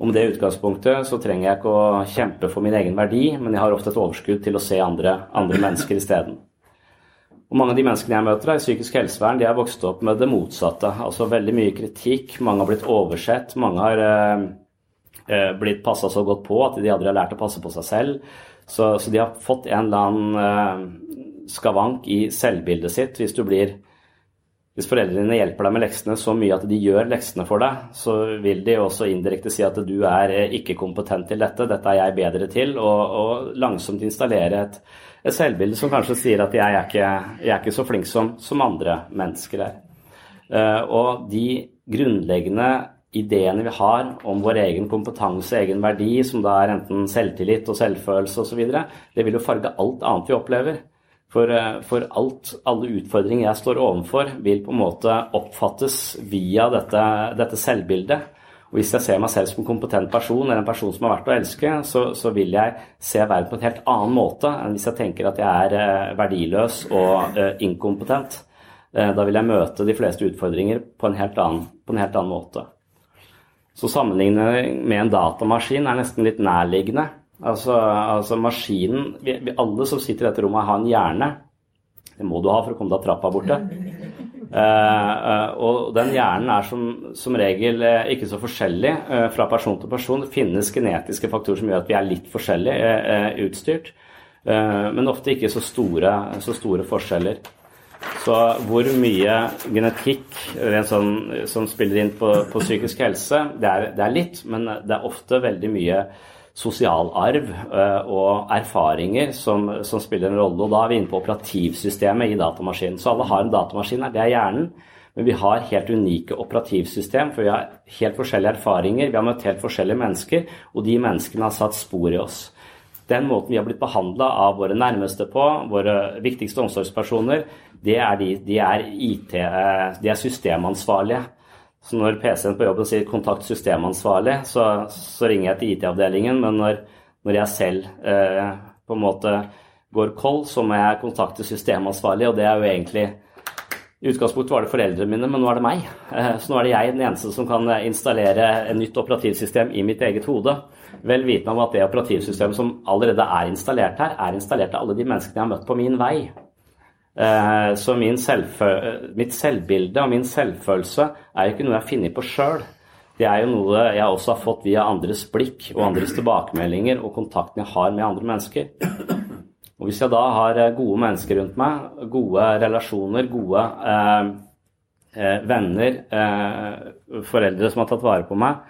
Om det utgangspunktet så trenger jeg ikke å kjempe for min egen verdi, men jeg har ofte et overskudd til å se andre, andre mennesker isteden. Og mange av de menneskene jeg møter i psykisk helsevern, de har vokst opp med det motsatte. Altså veldig mye kritikk, mange har blitt oversett, mange har eh, eh blitt passa så godt på at de aldri har lært å passe på seg selv. Så, så de har fått en eller annen eh, skavank i selvbildet sitt. Hvis du blir hvis foreldrene hjelper deg med leksene så mye at de gjør leksene for deg, så vil de også indirekte si at du er eh, ikke kompetent til dette, dette er jeg bedre til, og, og langsomt installere et, et, selvbilde som kanskje sier at jeg er ikke, jeg er ikke så flink som, som, andre mennesker er. Uh, og de grunnleggende ideene vi har om vår egen kompetanse, egen verdi, som da er enten selvtillit og selvfølelse osv., det vil jo farge alt annet vi opplever. For, eh, for alt, alle utfordringer jeg står overfor, vil på en måte oppfattes via dette, dette, selvbildet. Og hvis jeg ser meg selv som en kompetent person eller en person som er verdt å elske, så, så, vil jeg se verden på en helt annen måte enn hvis jeg tenker at jeg er eh, verdiløs og uh, inkompetent. Uh, da vil jeg møte de fleste utfordringer på en helt annen, en helt annen måte. Så sammenligning med en datamaskin er nesten litt nærliggende. Altså, altså maskinen vi, vi, Alle som sitter i dette rommet, har en hjerne. Det må du ha for å komme deg trappa borte. Uh, uh, og den hjernen er som, som regel uh, ikke så forskjellig fra person til person. Det finnes genetiske faktorer som gjør at vi er litt forskjellig utstyrt, men ofte ikke så store, så store, forskjeller. Så hvor mye genetikk sånn, som spiller inn på, på psykisk helse, det er, det er litt, men det er ofte veldig mye sosial arv eh, og erfaringer som, som, spiller en rolle. Og da er vi inne på operativsystemet i datamaskinen. Så alle har en datamaskin her, det er hjernen. Men vi har helt unike operativsystem, for vi har helt forskjellige erfaringer. Vi har møtt helt forskjellige mennesker, og de menneskene har satt spor i oss. Den måten vi har blitt behandla av våre nærmeste på, våre viktigste omsorgspersoner, det er de, de er IT, eh, de er systemansvarlige. Så når PC-en på jobben sier 'kontakt systemansvarlig', så, så ringer jeg til IT-avdelingen. Men når, når, jeg selv eh, på en måte går kold, så må jeg kontakte systemansvarlig, og det er jo egentlig i utgangspunktet var det foreldrene mine, men nå er det meg. Eh, så nå er det jeg den eneste som kan installere et nytt operativsystem i mitt eget hode. Vel vitende om at det operativsystemet som allerede er installert her, er installert av alle de menneskene jeg har møtt på min vei. Eh, så mitt selvbilde og min selvfølelse er jo ikke noe jeg har funnet på sjøl. Det er jo noe jeg også har fått via andres blikk og andres tilbakemeldinger og kontakten jeg har med andre mennesker. Og hvis jeg da har eh, gode mennesker rundt meg, gode relasjoner, gode eh, eh, venner, eh, foreldre som har tatt vare på meg,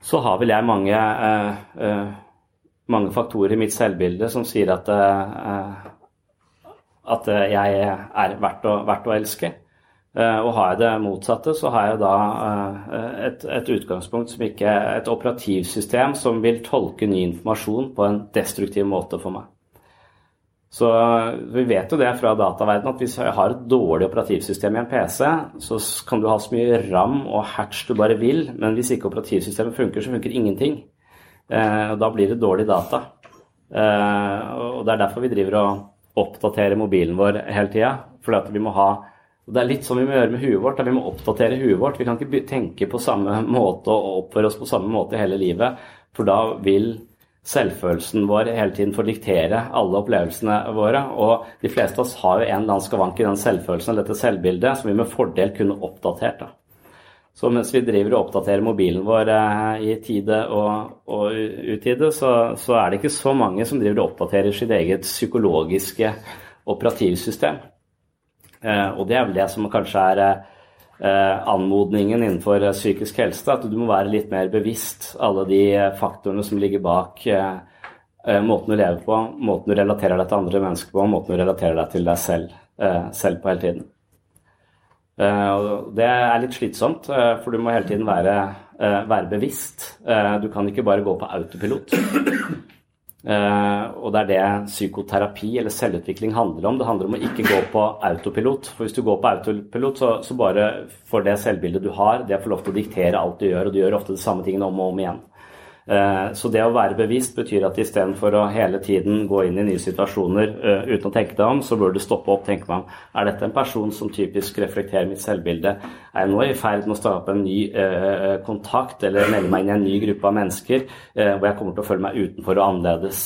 så har vel jeg mange, eh, mange faktorer i mitt selvbilde som sier at at eh, jeg er verdt å, verdt å elske. Eh, og har jeg det motsatte, så har jeg da eh, et, et utgangspunkt som ikke er et operativsystem som vil tolke ny informasjon på en destruktiv måte for meg. Så vi vet jo det fra dataverdenen at hvis jeg har et dårlig operativsystem i en PC, så kan du ha så mye ram og hatch du bare vil, men hvis ikke operativsystemet funker, så funker ingenting. Da blir det dårlig data. Og det er derfor vi driver og oppdatere mobilen vår hele tida. For vi må ha Det er litt sånn vi må gjøre med huet vårt. Vi må oppdatere huet vårt. Vi kan ikke tenke på samme måte og oppføre oss på samme måte hele livet. For da vil selvfølelsen vår hele tiden få diktere alle opplevelsene våre. Og de fleste av oss har jo en eller annen skavank i den selvfølelsen og dette selvbildet som vi med fordel kunne oppdatert. da. Så mens vi driver og oppdaterer mobilen vår eh, i tide og, og utide, så, så, er det ikke så mange som driver og oppdaterer sitt eget psykologiske operativsystem. Eh, og det er vel det som kanskje er anmodningen innenfor psykisk helse, at du må være litt mer bevisst alle de faktorene som ligger bak måten du lever på, måten du relaterer deg til andre mennesker på, måten du relaterer deg til deg selv, selv på hele tiden. Det er litt slitsomt, for du må hele tiden være, være bevisst. Du kan ikke bare gå på autopilot. Og det er det psykoterapi eller selvutvikling handler om. Det handler om å ikke gå på autopilot. For hvis du går på autopilot, så, så bare får det selvbildet du har, det får lov til å diktere alt du gjør, og du gjør ofte de samme tingene om og om igjen. Uh, så det å være bevisst betyr at istedenfor å hele tiden gå inn i nye situasjoner uh, uten å tenke deg om, så bør du stoppe opp tenke deg om er dette en person som typisk reflekterer mitt selvbilde. Er jeg nå i ferd med å starte en ny kontakt eller melde meg inn i en ny gruppe av mennesker hvor jeg kommer til å føle meg utenfor og annerledes?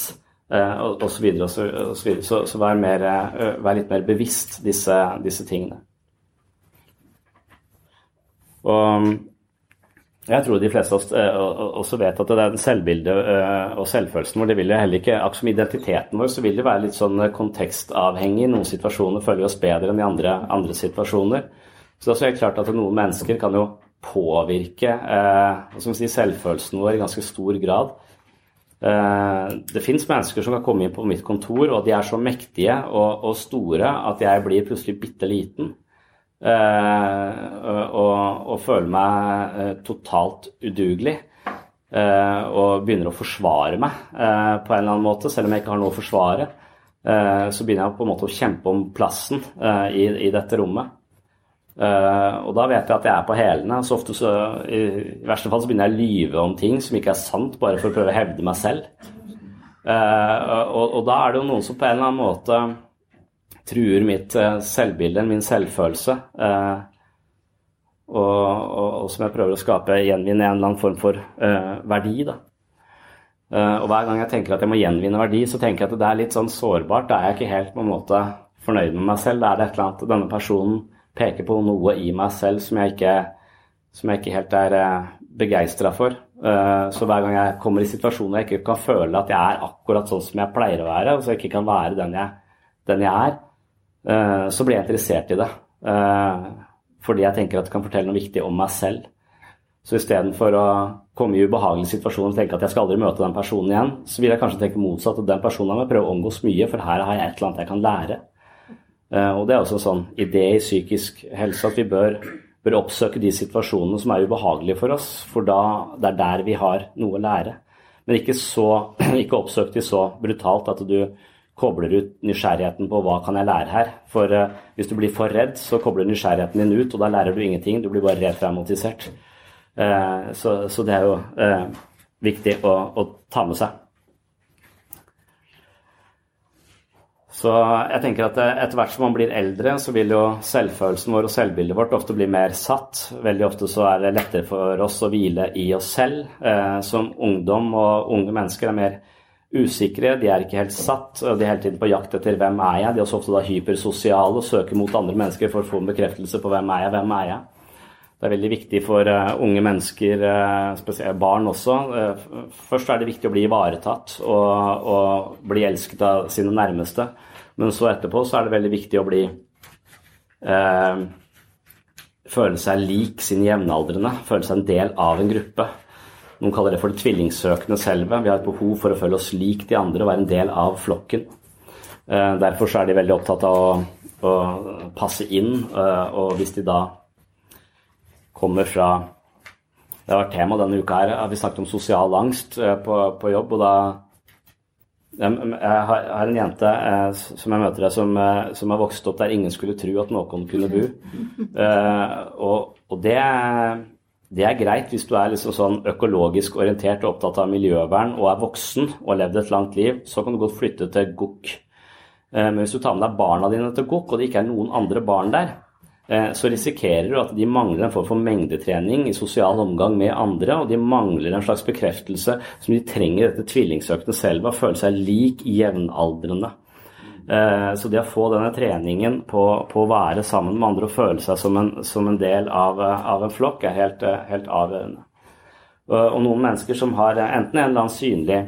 og, og så videre, og så, og så, videre. så, så vær, mer, vær, litt mer bevisst disse, disse tingene. Og jeg tror de fleste oss også vet at det er selvbildet og selvfølelsen vår. Det vil jo heller ikke, Akkurat som identiteten vår, så vil det være litt sånn kontekstavhengig. Noen situasjoner føler vi oss bedre enn i andre, andre situasjoner. Så det er helt klart at noen mennesker kan jo påvirke eh, si, selvfølelsen vår i ganske stor grad. Eh, det fins mennesker som kan komme inn på mitt kontor, og de er så mektige og, og store at jeg blir plutselig bitte liten. Uh, og, og, føler meg uh, totalt udugelig. Uh, og begynner å forsvare meg på en eller annen måte, selv om jeg ikke har noe å forsvare. så begynner jeg på en måte å kjempe om plassen i, i, dette rommet. og da vet jeg at jeg er på hælene. Så ofte så, i, i, verste fall så begynner jeg å lyve om ting som ikke er sant, bare for å prøve å hevde meg selv. Og, og, da er det jo noen som på en eller annen måte truer mitt eh, selvbilde, min selvfølelse. Eh, og, og, og, som jeg prøver å skape, gjenvinne en eller annen form for uh, verdi. da. Og hver gang jeg tenker at jeg må gjenvinne verdi, så tenker jeg at det er litt sånn sårbart. Da er jeg ikke helt på en måte fornøyd med meg selv. Da er det et eller annet Denne personen peker på noe i meg selv som jeg ikke, som jeg ikke helt er begeistra for. Så hver gang jeg kommer i situasjoner jeg ikke kan føle at jeg er akkurat sånn som jeg pleier å være, og så jeg ikke kan være den jeg, den jeg er, Eh, så blir jeg interessert i det. Eh, fordi jeg tenker at det kan fortelle noe viktig om meg selv. Så istedenfor å komme i ubehagelige situasjoner og tenke at jeg skal aldri møte den personen igjen, så vil jeg kanskje tenke motsatt. At den personen må prøve å omgås mye, for her har jeg et eller annet jeg kan lære. Eh, og det er også en sånn idé i psykisk helse at vi bør, bør oppsøke de situasjonene som er ubehagelige for oss, for da, det er der vi har noe å lære. Men ikke, så, ikke oppsøk de så brutalt at du kobler ut nysgjerrigheten på hva kan jeg lære her. For uh, hvis du blir for redd, så kobler nysgjerrigheten din ut, og da lærer du ingenting. Du blir bare retraumatisert. Uh, så, så, det er jo uh, viktig å, å, ta med seg. Så jeg tenker at etter hvert som man blir eldre, så vil jo selvfølelsen vår og selvbildet vårt ofte bli mer satt. Veldig ofte så er det lettere for oss å hvile i oss selv. Som ungdom og unge mennesker er mer usikre, de er ikke helt satt. De er hele tiden på jakt etter hvem er jeg. De er også ofte da hypersosiale og søker mot andre mennesker for å få en bekreftelse på hvem er jeg, hvem er jeg. Det er veldig viktig for uh, unge mennesker, uh, spesielt barn også. Uh, først er det viktig å bli ivaretatt og, og, bli elsket av sine nærmeste. Men så etterpå så er det veldig viktig å bli Føle seg lik sine jevnaldrende. Føle seg en del av en gruppe. Noen kaller det for det tvillingsøkende selve. Vi har et behov for å føle oss lik de andre og være en del av flokken. Eh, derfor så er de veldig opptatt av å, å passe inn, eh, og hvis de da kommer fra Det har vært tema denne uka her. Vi snakket om sosial angst eh, på, på jobb, og da jeg har en jente som jeg møter som, har vokst opp der ingen skulle tro at noen kunne bo. og, og det det er greit hvis du er liksom sånn økologisk orientert og opptatt av miljøvern og er voksen og har levd et langt liv. Så kan du godt flytte til Gokk. Eh, men hvis du tar med deg barna dine til Gokk, og det ikke er noen andre barn der, eh, så risikerer du at de mangler en form for mengdetrening i sosial omgang med andre, og de mangler en slags bekreftelse som de trenger dette tvillingsøkende selv, å føle seg lik jevnaldrende. Eh, så det å få denne treningen på, på, å være sammen med andre og føle seg som en, som en del av, av, en flokk, er helt, helt avgjørende. Og, noen mennesker som har enten en eller annen synlig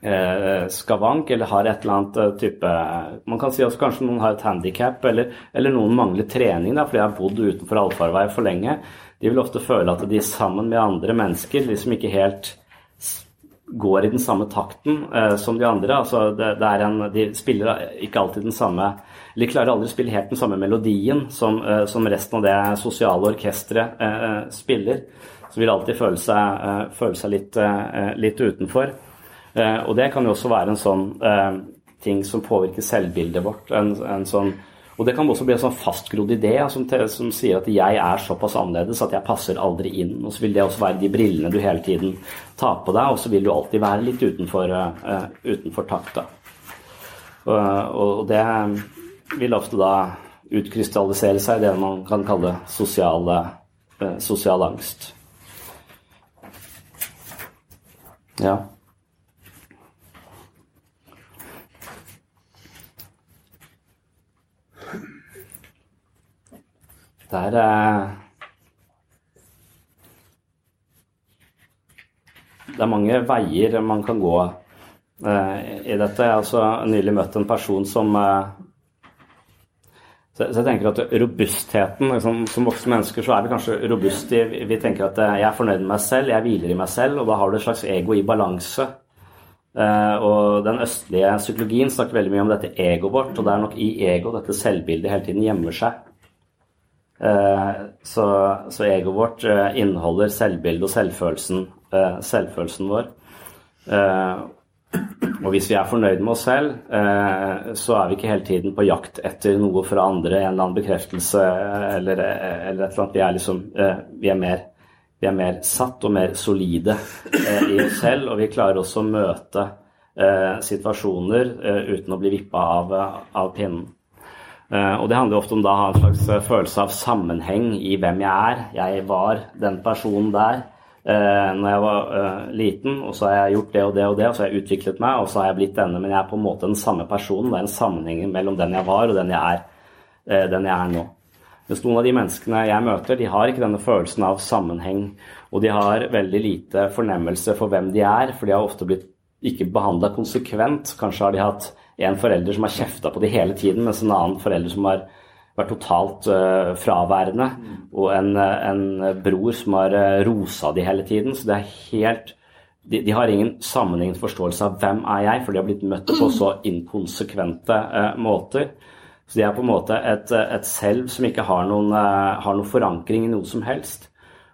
eh, skavank eller har et eller annet eh, type Man kan si også kanskje noen har et handikap, eller, eller, noen mangler trening da, fordi de har bodd utenfor allfarvei for lenge. De vil ofte føle at de sammen med andre mennesker liksom ikke helt går i den samme takten uh, som de andre. Altså det, det en, de spiller ikke alltid den samme De klarer aldri å spille helt den samme melodien som, uh, som resten av det sosiale orkesteret uh, spiller. Så vil alltid føle seg, eh, føle seg litt, eh, litt, utenfor. Eh, og det kan jo også være en sånn ting som påvirker selvbildet vårt. En, en sånn og det kan også bli en sånn fastgrodd idé som, som, sier at jeg er såpass annerledes at jeg passer aldri inn. Og så vil det også være de brillene du hele tiden tar på deg, og så vil du alltid være litt utenfor, uh, utenfor takta. Uh, og det vil ofte da utkrystallisere seg i det man kan kalle sosiale, uh, sosial angst. Ja. Det er eh, Det er mange veier man kan gå eh, i dette. Jeg har også nylig møtt en person som eh, så jeg tenker at robustheten liksom, Som voksne mennesker så er vi kanskje robuste. Vi tenker at jeg er fornøyd med meg selv, jeg hviler i meg selv, og da har du et slags ego i balanse. Og den østlige psykologien snakker veldig mye om dette egoet vårt, og det er nok i ego dette selvbildet hele tiden gjemmer seg. Eh, så, så egoet vårt eh, inneholder selvbildet og selvfølelsen, eh, selvfølelsen vår. Og hvis vi er fornøyd med oss selv, så er vi ikke hele tiden på jakt etter noe fra andre, en eller annen bekreftelse eller, eller et eller annet. Vi er, liksom, vi er, mer, vi er mer satt og mer solide i oss selv, og vi klarer også å møte situasjoner uten å bli vippa av, av pinnen. Eh, og det handler ofte om da å ha en slags eh, følelse av sammenheng i hvem jeg er. Jeg var den personen der uh, når jeg var liten, og så har jeg gjort det og det og det, og så har jeg utviklet meg, og så har jeg blitt denne. Men jeg er på en måte den samme personen. Det er en sammenheng mellom den jeg var, og den jeg er, den jeg er nå. Mens noen av de menneskene jeg møter, de har ikke denne følelsen av sammenheng. Og de har veldig lite fornemmelse for hvem de er, for de har ofte blitt ikke behandla konsekvent. Kanskje har de hatt en forelder som har kjefta på de hele tiden, mens en annen forelder som har vært totalt uh, fraværende, og en, en, bror som har uh, rosa de hele tiden. Så det er helt de, de, har ingen sammenhengende forståelse av hvem er jeg, for de har blitt møtt på så inkonsekvente uh, måter. Så de er på en måte et, et selv som ikke har noen, har noen, forankring i noe som helst.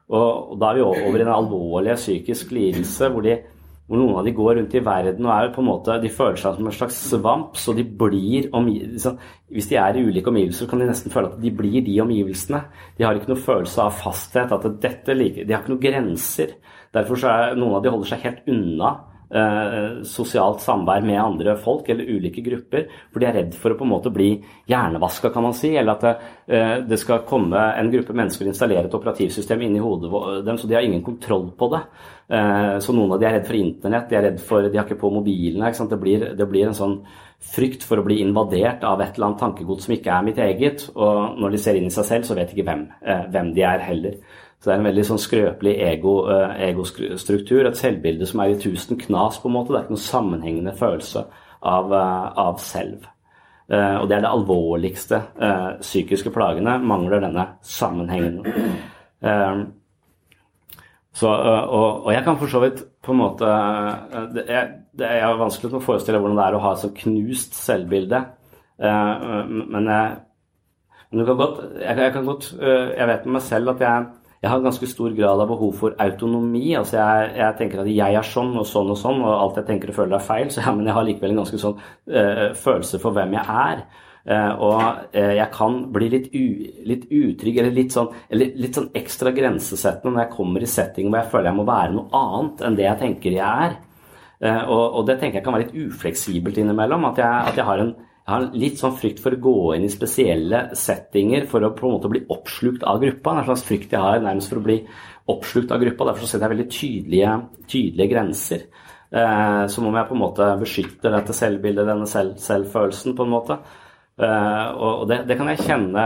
Og, og da er vi over i en alvorlig psykisk lidelse hvor de hvor noen av de går rundt i verden og er på en måte, de føler seg som en slags svamp. så de blir liksom, Hvis de er i ulike omgivelser, kan de nesten føle at de blir de omgivelsene. De har ikke noe følelse av fasthet. at dette, De har ikke noen grenser. Derfor så er noen av de holder seg helt unna Eh, sosialt samvær med andre folk eller ulike grupper. For de er redd for å på en måte bli hjernevaska, kan man si. Eller at det, eh, det, skal komme en gruppe mennesker og installere et operativsystem inni hodet dem, så de har ingen kontroll på det. Eh, så noen av de er redd for internett, de er redd for, de har ikke på mobilene. Ikke det, blir, det blir en sånn frykt for å bli invadert av et eller annet tankegods som ikke er mitt eget. Og når de ser inn i seg selv, så vet de ikke hvem, hvem de er heller. Så det er en veldig sånn skrøpelig ego, uh, egostruktur. Et selvbilde som er i tusen knas, på en måte. Det er ikke noen sammenhengende følelse av, uh, av selv. Uh, og det er det alvorligste psykiske plagene. Mangler denne sammenhengen. Så, og, og, jeg kan for så vidt på en måte Det er, det er vanskelig å forestille hvordan det er å ha et så knust selvbilde. Men men kan godt, jeg, jeg, kan godt Jeg vet med meg selv at jeg jeg har ganske stor grad av behov for autonomi. altså jeg, jeg, tenker at jeg er sånn og sånn og sånn, og alt jeg tenker og føler er feil. Så ja, men jeg har likevel en ganske sånn uh, følelse for hvem jeg er. Uh, og uh, jeg kan bli litt, litt utrygg eller litt, sånn, eller litt sånn ekstra grensesettende når jeg kommer i setting hvor jeg føler jeg må være noe annet enn det jeg tenker jeg er. Og, og, det tenker jeg kan være litt ufleksibelt innimellom. At jeg, at jeg har en jeg har litt sånn frykt for å gå inn i spesielle settinger for å på en måte bli oppslukt av gruppa. Det er en slags frykt jeg har nærmest for å bli oppslukt av gruppa. Derfor setter jeg veldig tydelige, tydelige grenser. Eh, som om jeg på en måte beskytter dette selvbildet, denne selv, selvfølelsen, på en måte. Eh, og det, det, kan jeg kjenne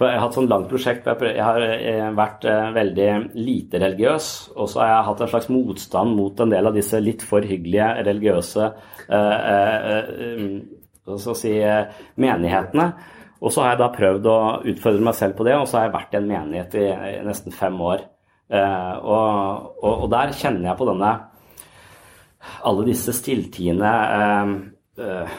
For jeg har hatt sånn langt prosjekt hvor jeg har eh, vært eh, veldig lite religiøs, og så har jeg hatt en slags motstand mot en del av disse litt for hyggelige religiøse eh, skal jeg si, eh, menighetene. Og så har jeg da prøvd å utfordre meg selv på det, og så har jeg vært i en menighet i, nesten fem år. Eh, og, og, og der kjenner jeg på denne alle disse stilltiende eh,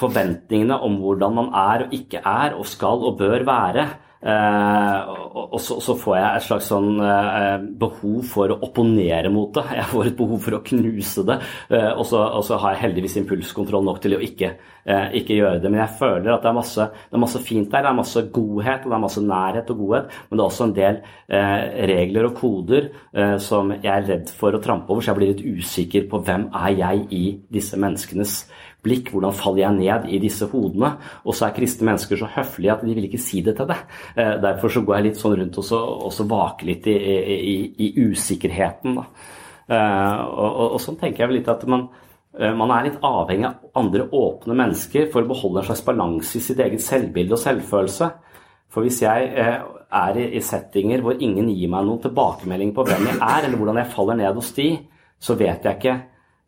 forventningene om hvordan man er og ikke er og skal og bør være. Eh, og, og så, så får jeg et slags sånn eh, behov for å opponere mot det. Jeg får et behov for å knuse det. Eh, og, så, og så har jeg heldigvis impulskontroll nok til å ikke, eh, ikke gjøre det. Men jeg føler at det er, masse, det er masse fint der. Det er masse godhet og det er masse nærhet og godhet. Men det er også en del eh, regler og koder eh, som jeg er redd for å trampe over, så jeg blir litt usikker på hvem er jeg i disse menneskenes blikk, hvordan faller jeg ned i disse hodene? Og så er kristne mennesker så høflige at de vil ikke si det til deg. Eh, Derfor så går jeg litt sånn rundt og så, og så vaker litt i, i, i, usikkerheten. Eh, Og, og, og sånn tenker jeg vel litt at man, eh, man er litt avhengig av andre åpne mennesker for å beholde en slags balanse i sitt eget selvbilde og selvfølelse. For hvis jeg er i, settinger hvor ingen gir meg noen tilbakemelding på hvem jeg er, eller hvordan jeg faller ned hos de, så vet jeg ikke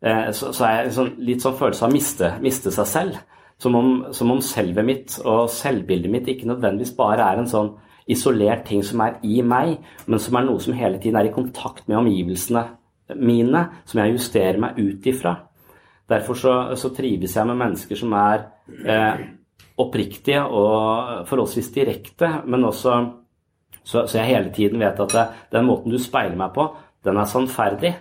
Så, så er jeg sånn, litt sånn følelse av å miste, miste seg selv. Som om, som om selvet mitt og selvbildet mitt ikke nødvendigvis bare er en sånn isolert ting som er i meg, men som er noe som hele tiden er i kontakt med omgivelsene mine, som jeg justerer meg ut ifra. Derfor så, så trives jeg med mennesker som er eh, oppriktige og forholdsvis direkte, men også så, så jeg hele tiden vet at det, den måten du speiler meg på, den er sannferdig.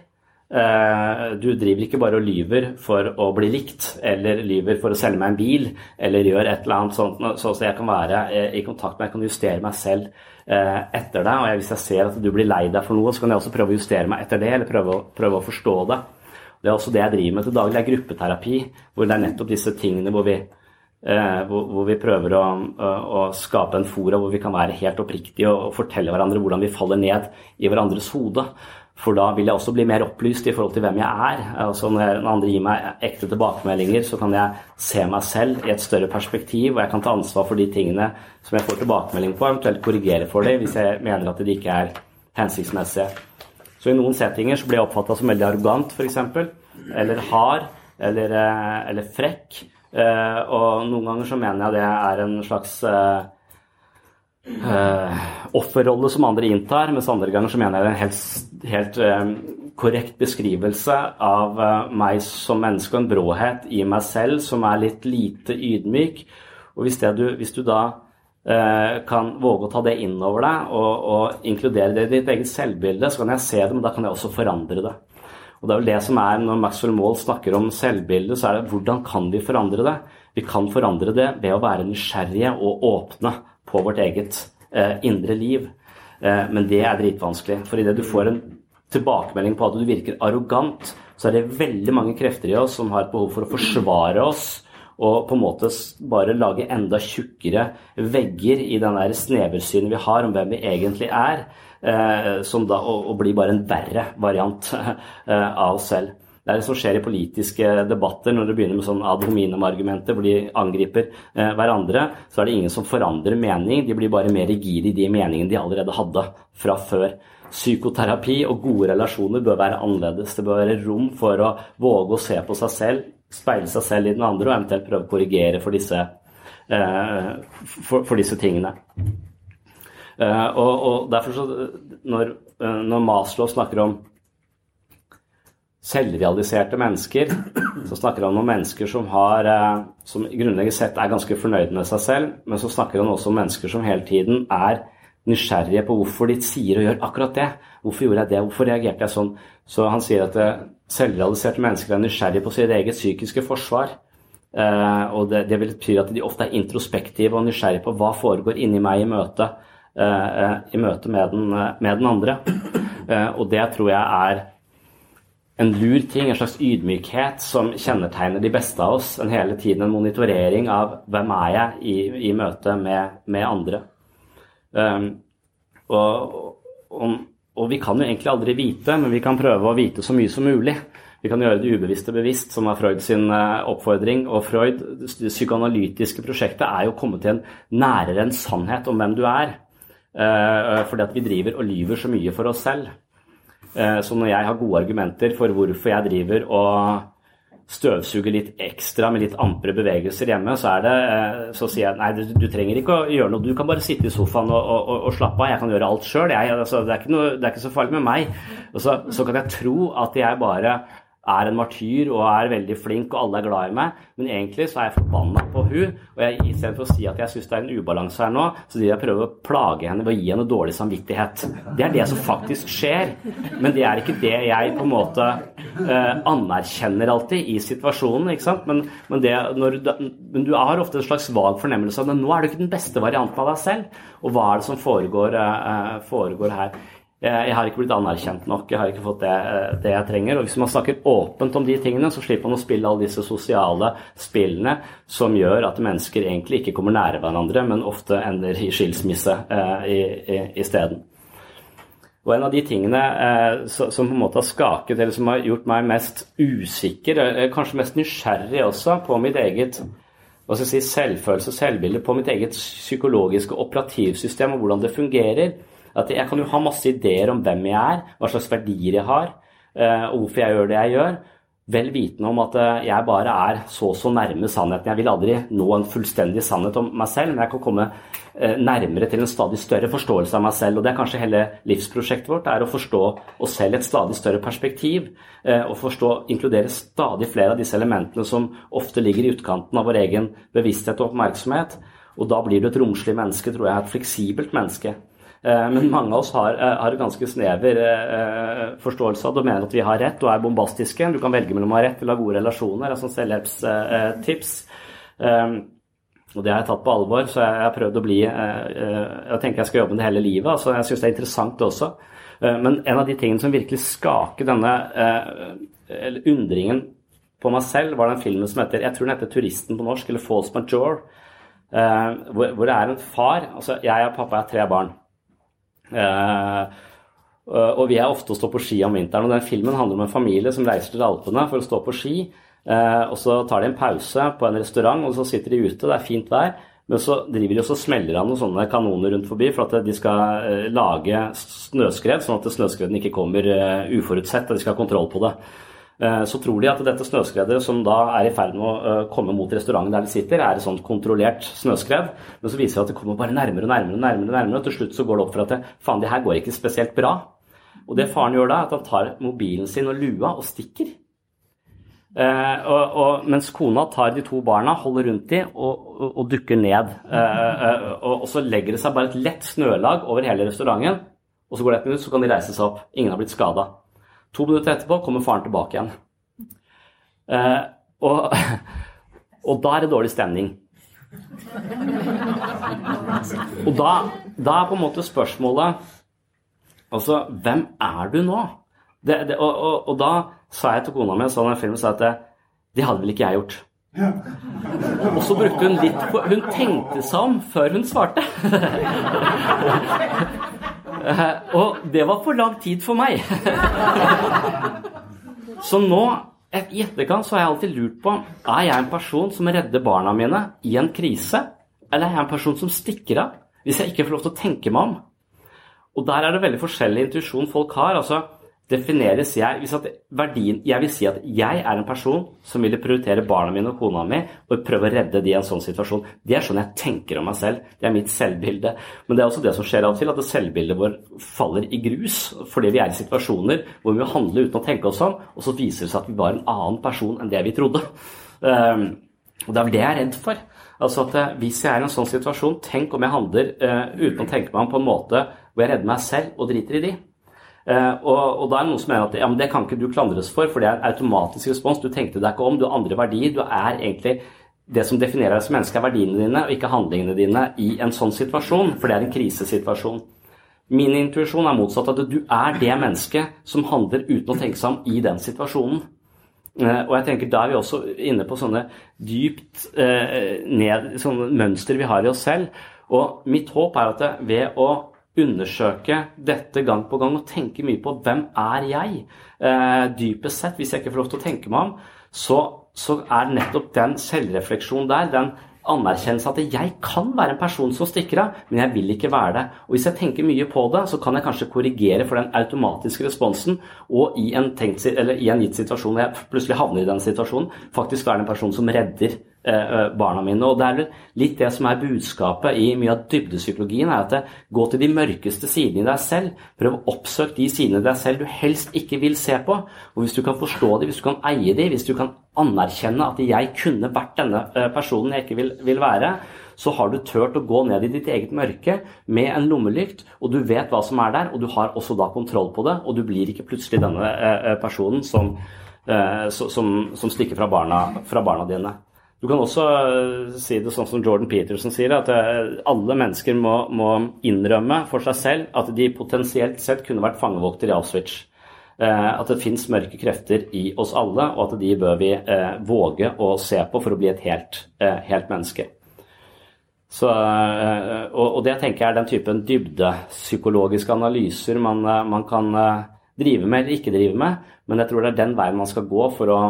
Eh, Du driver ikke bare og lyver for å bli likt, eller lyver for å selge meg en bil, eller gjør et eller annet sånt, så så jeg kan være eh, i kontakt med, jeg kan justere meg selv eh, etter deg. Og hvis jeg ser at du blir lei deg for noe, så kan jeg også prøve å justere meg etter det, eller prøve å, prøve å forstå det. Det er også det jeg driver med til daglig, det er gruppeterapi, hvor det er nettopp disse tingene hvor vi Eh, hvor, hvor vi prøver å, å, å skape en fora hvor vi kan være helt oppriktige og, og fortelle hverandre hvordan vi faller ned i hverandres hode. For da vil jeg også bli mer opplyst i forhold til hvem jeg er. Altså når, andre gir meg ekte tilbakemeldinger, så kan jeg se meg selv i et større perspektiv, og jeg kan ta ansvar for de tingene som jeg får tilbakemelding på, eventuelt korrigere for dem hvis jeg mener at de ikke er hensiktsmessige. Så i noen settinger så blir jeg oppfatta som veldig arrogant, f.eks. Eller hard. Eller, eh, eller frekk. Eh, og noen ganger så mener jeg det er en slags eh, offerrolle som andre inntar, mens andre ganger så mener jeg det er en helt, helt eh, korrekt beskrivelse av eh, meg som menneske og en bråhet i meg selv som er litt lite ydmyk. Og hvis, du, hvis du da eh, kan våge å ta det inn over deg og, og inkludere det i ditt eget selvbilde, så kan jeg se det, men da kan jeg også forandre det. Og det er vel det som er Når Maxwell Maall snakker om selvbildet, så er det hvordan kan vi forandre det? Vi kan forandre det ved å være nysgjerrige og åpne på vårt eget eh, indre liv. Eh, men det er dritvanskelig. For idet du får en tilbakemelding på at du virker arrogant, så er det veldig mange krefter i oss som har et behov for å forsvare oss og på en måte bare lage enda tjukkere vegger i den der sneversynet vi har om hvem vi egentlig er, eh, da, og, og blir bare en verre variant eh, av oss selv. Det er det som skjer i politiske debatter når det begynner med sånn ad hominem-argumenter hvor de angriper eh, hverandre. Så er det ingen som forandrer mening, de blir bare mer rigide i de meningene de allerede hadde fra før. Psykoterapi og gode relasjoner bør være annerledes. Det bør være rom for å våge å se på seg selv, speile seg selv i den andre og eventuelt prøve å korrigere for disse, eh, for, for disse tingene. Eh, og, og derfor så når, eh, når Maslow snakker om selvrealiserte mennesker, så snakker han om mennesker som har eh, som grunnleggende sett er ganske fornøyd med seg selv, men så snakker han også om mennesker som hele tiden er nysgjerrige på hvorfor de sier og gjør akkurat det. Hvorfor gjorde jeg det? Hvorfor reagerte jeg sånn? Så han sier at eh, selvrealiserte mennesker er nysgjerrige på sitt eget psykiske forsvar. Eh, og det, det vil bety at de ofte er introspektive og nysgjerrige på hva foregår inni meg i møte, i møte med, den, med den andre. Og det tror jeg er en lur ting, en slags ydmykhet som kjennetegner de beste av oss. En hele tiden en monitorering av hvem er jeg i, i møte med, med andre. Um, og, og og vi kan jo egentlig aldri vite, men vi kan prøve å vite så mye som mulig. Vi kan gjøre det ubevisste bevisst, som var Freud sin eh, oppfordring. Og Freud, det psykoanalytiske prosjektet, er jo komme til en nærere en sannhet om hvem du er. Uh, fordi at vi driver og lyver så mye for oss selv. Eh, så når jeg har gode argumenter for hvorfor jeg driver og støvsuger litt ekstra med litt ampre bevegelser hjemme, så, det, så sier jeg nei, du, du, trenger ikke å gjøre noe. Du kan bare sitte i sofaen og, og, og slappe av. Jeg kan gjøre alt sjøl. Altså, det, det, er ikke så farlig med meg. Og så, så kan jeg tro at jeg bare er en martyr og er veldig flink, og alle er glad i meg. Men egentlig så er jeg forbanna på hun, og jeg, istedenfor å si at jeg syns det er en ubalanse her nå, så vil jeg prøve å plage henne ved å gi henne dårlig samvittighet. Det er det som faktisk skjer. Men det er ikke det jeg på en måte eh, anerkjenner alltid i situasjonen. ikke sant? Men, men, det, når, men, du har ofte en slags vag fornemmelse av at nå er du ikke den beste varianten av deg selv. Og hva er det som foregår, eh, foregår her? Jeg har ikke blitt anerkjent nok, jeg har ikke fått det, det, jeg trenger. Og hvis man snakker åpent om de tingene, så slipper man å spille alle disse sosiale spillene som gjør at mennesker egentlig ikke kommer nære hverandre, men ofte ender i skilsmisse eh, isteden. Og en av de tingene eh, som på en måte har skaket, eller som har gjort meg mest usikker, eh, kanskje mest nysgjerrig også, på mitt eget hva skal jeg si, selvfølelse og selvbilde, på mitt eget psykologiske operativsystem og hvordan det fungerer, at jeg kan jo ha masse ideer om hvem jeg er, hva slags verdier jeg har, eh, og hvorfor jeg gjør det jeg gjør. Vel vitende om at eh, jeg bare er så og så nærme sannheten. Jeg vil aldri nå en fullstendig sannhet om meg selv, men jeg kan komme eh, nærmere til en stadig større forståelse av meg selv. Og det er kanskje hele livsprosjektet vårt, er å forstå oss selv i et stadig større perspektiv. Og forstå, inkludere stadig flere av disse elementene som ofte ligger i utkanten av vår egen bevissthet og oppmerksomhet. Og da blir du et romslig menneske, tror jeg, et fleksibelt menneske. Eh, men mange av oss har, eh, har ganske snever eh, forståelse av det og mener at vi har rett og er bombastiske. Du kan velge mellom å ha rett eller ha gode relasjoner. altså selvhjelpstips. Og det har jeg tatt på alvor, så jeg har prøvd å bli Jeg tenker jeg skal jobbe med det hele livet. altså Jeg syns det er interessant også. Men en av de tingene som virkelig skaker denne undringen på meg selv, var den filmen som heter Jeg tror den heter 'Turisten' på norsk, eller 'False Major'. Hvor, det er en far altså Jeg og pappa er tre barn. Eh, og vi er ofte å stå på ski om vinteren. og den Filmen handler om en familie som reiser til Alpene for å stå på ski. Eh, og Så tar de en pause på en restaurant, og så sitter de ute, det er fint vær. Men så driver de og smeller av noen sånne kanoner rundt forbi for at de skal eh, lage snøskred, sånn at snøskreden ikke kommer uforutsett, og de skal ha kontroll på det. Eh, så tror de at dette snøskredet som da er i ferd med å eh, komme mot restauranten der de sitter, er et sånt kontrollert snøskred. Men så viser det at det kommer bare nærmere og nærmere, nærmere, nærmere, og til slutt så går det opp for at det, faen, det her går ikke spesielt bra. Og det faren gjør da, er at han tar mobilen sin og lua og stikker. Eh, og, og, mens kona tar de to barna, holder rundt dem og, og, og dukker ned. Eh, eh, og, så legger det seg bare et lett snølag over hele restauranten. Og så går det et minutt, så kan de reise seg opp. Ingen har blitt skada. To minutter etterpå kommer faren tilbake igjen. Eh, og, og, da er det dårlig stemning. Og da, da, er på en måte spørsmålet Altså, hvem er du nå? Det, det, og, og, og, da sa jeg til kona mi sånn en film sa at det, hadde vel ikke jeg gjort. Og så brukte hun litt på Hun tenkte seg om før hun svarte. Eh, og det var for lang tid for meg. Så nå, i etterkant, så har jeg alltid lurt på er jeg en person som redder barna mine i en krise, eller er jeg en person som stikker av hvis jeg ikke får lov til å tenke meg om? Og der er det veldig forskjellig intuisjon folk har. altså defineres jeg hvis at verdien, Jeg vil si at jeg er en person som ville prioritere barna mine og kona mi og prøve å redde de i en sånn situasjon. Det er sånn jeg tenker om meg selv. Det er mitt selvbilde. Men det er også det som skjer av og til, at selvbildet vårt faller i grus fordi vi er i situasjoner hvor vi må handle uten å tenke oss om, og så viser det seg at vi var en annen person enn det vi trodde. Um, og det er det jeg er redd for. Altså at eh, Hvis jeg er i en sånn situasjon, tenk om jeg handler uh, uten å tenke meg om på en måte hvor jeg redder meg selv og driter i de. Uh, og, og, da er det noen som mener at ja, men det kan ikke du klandres for, for det er en automatisk respons. Du tenkte deg ikke om, du har andre verdier. Du er egentlig Det som definerer deg som menneske, er verdiene dine, og ikke handlingene dine i en sånn situasjon, for det er en krisesituasjon. Min intuisjon er motsatt. At du er det mennesket som handler uten å tenke seg om i den situasjonen. Uh, og jeg tenker Da er vi også inne på sånne dypt uh, ned, sånne mønster vi har i oss selv. Og mitt håp er at ved å undersøke dette gang på gang og tenke mye på hvem er jeg? Eh, dypest sett, hvis jeg ikke får lov til å tenke meg om, så, så er nettopp den selvrefleksjonen der, den anerkjennelse at jeg kan være en person som stikker av, men jeg vil ikke være det. Og Hvis jeg tenker mye på det, så kan jeg kanskje korrigere for den automatiske responsen, og i en, tenkt, i en gitt situasjon, hvor jeg plutselig havner i den situasjonen, faktisk være en person som redder barna mine. Og det er litt det som er budskapet i mye av dybdepsykologien, er at det, gå til de mørkeste sidene i deg selv. Prøv å oppsøke de sidene i deg selv du helst ikke vil se på. Og hvis du kan forstå dem, hvis du kan eie dem, hvis du kan anerkjenne at jeg kunne vært denne eh, personen jeg ikke vil, vil være, så har du turt å gå ned i ditt eget mørke med en lommelykt, og du vet hva som er der, og du har også da kontroll på det, og du blir ikke plutselig denne eh, personen som, som, som stikker fra barna, fra barna dine. Du kan også eh, si det sånn som Jordan Peterson sier, at eh, alle mennesker må, må innrømme for seg selv at de potensielt sett kunne vært fangevokter i Auschwitz. Eh, at det fins mørke krefter i oss alle, og at de bør vi våge å se på for å bli et helt, helt menneske. Så, og, det tenker jeg er den typen dybdepsykologiske analyser man, man kan drive med eller ikke drive med, men jeg tror det er den veien man skal gå for å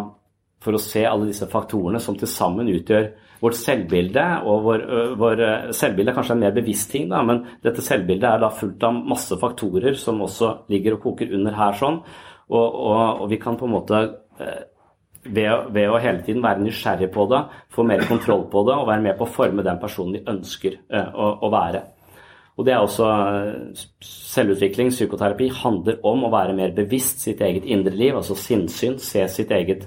for å se alle disse faktorene som til sammen utgjør vårt selvbilde. Og vår, vår selvbilde er kanskje en mer bevisst ting, da, men dette selvbildet er da fullt av masse faktorer som også ligger og koker under her sånn. Og, og, og vi kan på en måte ved, ved, å hele tiden være nysgjerrig på det, få mer kontroll på det og være med på å forme den personen vi ønsker å, å være. Og det er også Selvutvikling, psykoterapi, handler om å være mer bevisst sitt eget indre liv, altså sinnssyn, se sitt eget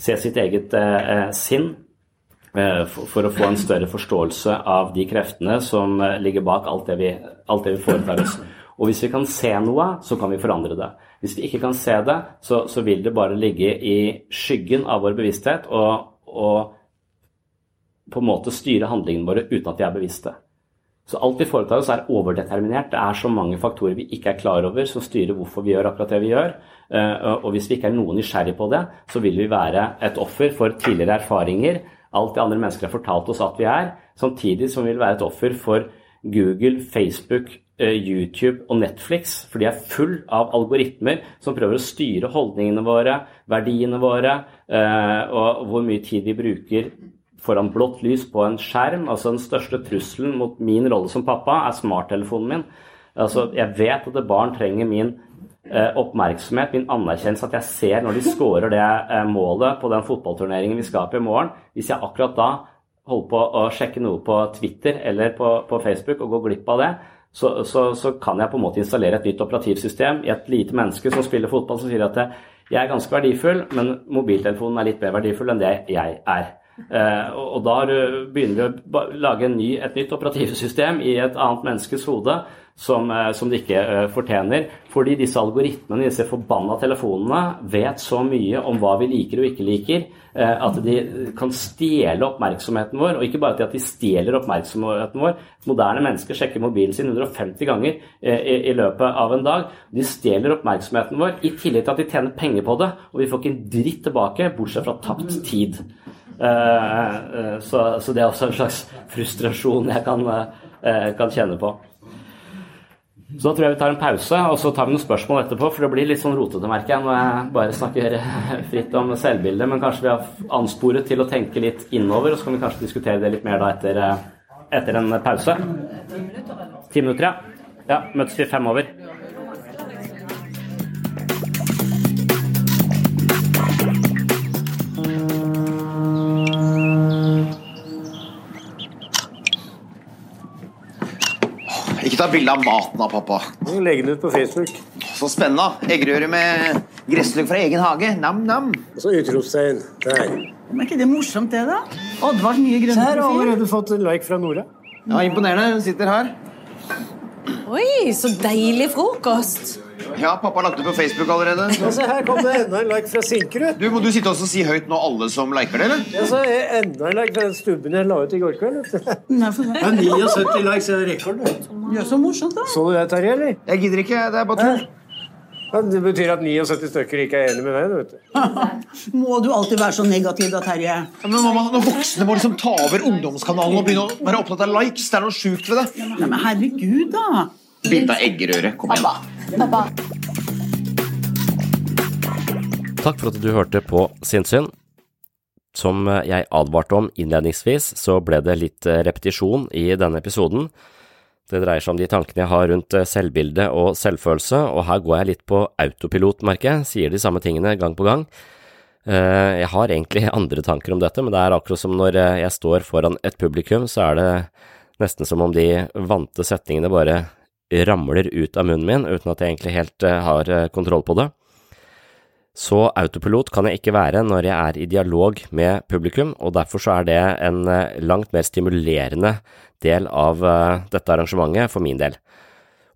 se sitt eget eh, sinn eh, for, å få en større forståelse av de kreftene som eh, ligger bak alt det, vi, alt det vi foretar oss. Og hvis vi kan se noe, så kan vi forandre det. Hvis vi ikke kan se det, så, så vil det bare ligge i skyggen av vår bevissthet og, og på en måte styre handlingene våre uten at vi er bevisste. Så alt vi foretar oss, er overdeterminert. Det er så mange faktorer vi ikke er klar over, som styrer hvorfor vi gjør akkurat det vi gjør. Eh, og hvis vi ikke er noe nysgjerrig på det, så vil vi være et offer for tidligere erfaringer, alt det andre mennesker har fortalt oss at vi er, samtidig som vi vil være et offer for Google, Facebook, eh, YouTube og Netflix, for de er full av algoritmer som prøver å styre holdningene våre, verdiene våre, eh, og hvor mye tid vi bruker foran blått lys på en skjerm. Altså Den største trusselen mot min rolle som pappa er smarttelefonen min. Altså, Jeg vet at barn trenger min eh, oppmerksomhet, min anerkjennelse, at jeg ser når de scorer det eh, målet på den fotballturneringen vi skal på i morgen. Hvis jeg akkurat da holder på å sjekke noe på Twitter eller på, på Facebook og går glipp av det, så, så, så, kan jeg på en måte installere et nytt operativsystem i et lite menneske som spiller fotball, som sier at jeg er ganske verdifull, men mobiltelefonen er litt mer verdifull enn det jeg er. Eh, og da begynner vi å lage ny, et nytt operativsystem i et annet menneskes hode som, eh, som de ikke eh, fortjener. Fordi disse algoritmene, disse forbanna telefonene, vet så mye om hva vi liker og ikke liker, at de kan stjele oppmerksomheten vår. Og ikke bare at de stjeler oppmerksomheten vår. Moderne mennesker sjekker mobilen sin 150 ganger i, i løpet av en dag. De stjeler oppmerksomheten vår i tillegg til at de tjener penger på det. Og vi får ikke en dritt tilbake, bortsett fra tapt tid. Eh, eh, så, så, det er også en slags frustrasjon jeg kan, eh, kan, kjenne på. Så da tror jeg vi tar en pause, og så tar vi noen spørsmål etterpå. For det blir litt sånn rotete, merker jeg, når jeg bare snakker fritt om selvbildet. Men kanskje vi har ansporet til å tenke litt innover, og så kan vi kanskje diskutere det litt mer da etter, etter en pause. Ti minutter, ja. Ja, Møtes vi fem over. Ta bilde av maten da, pappa. Legg den ut på Facebook. Så spennende. Eggerøre med gressløk fra egen hage. Nam-nam. Og så utropstegn der. Men er ikke det morsomt, det, da? Oddvars nye grønne profil. Her, har allerede fått like fra Nora. Ja, Imponerende. Hun sitter her. Oi, så deilig frokost. Ja, pappa har lagt det på Facebook allerede. Altså, her kom det enda en like fra Sinkerud. Du, Må du sitte og si høyt nå alle som liker det, eller? Ja, så er enda en like fra den stubben jeg la ut i går kveld. Nei, for det er 79 likes er rekord. Ja, så morsomt, da. Så du det, Terje, eller? Jeg gidder ikke. Det er bare tull. Det betyr at 79 stykker ikke er enig med deg. vet du. Må du alltid være så negativ da, Terje? Ja, men mamma, Når voksne må liksom ta over ungdomskanalen og begynne å være opptatt av likes, det er noe sjukt ved det. Ja, men herregud, da. Bytta eggerøre. Kom igjen. Pappa. Takk for at du hørte på Sinnsyn. Som jeg advarte om innledningsvis, så ble det litt eh, repetisjon i denne episoden. Det dreier seg om de tankene jeg har rundt eh, selvbilde og selvfølelse, og her går jeg litt på autopilot, merker jeg, sier de samme tingene gang på gang. Eh, Jeg har egentlig andre tanker om dette, men det er akkurat som når jeg står foran et publikum, så er det nesten som om de vante setningene bare ramler ut av munnen min, uten at jeg egentlig helt eh, har eh, kontroll på det. Så autopilot kan jeg ikke være når jeg er i dialog med publikum, og derfor så er det en eh, langt mer stimulerende del av dette arrangementet for min del.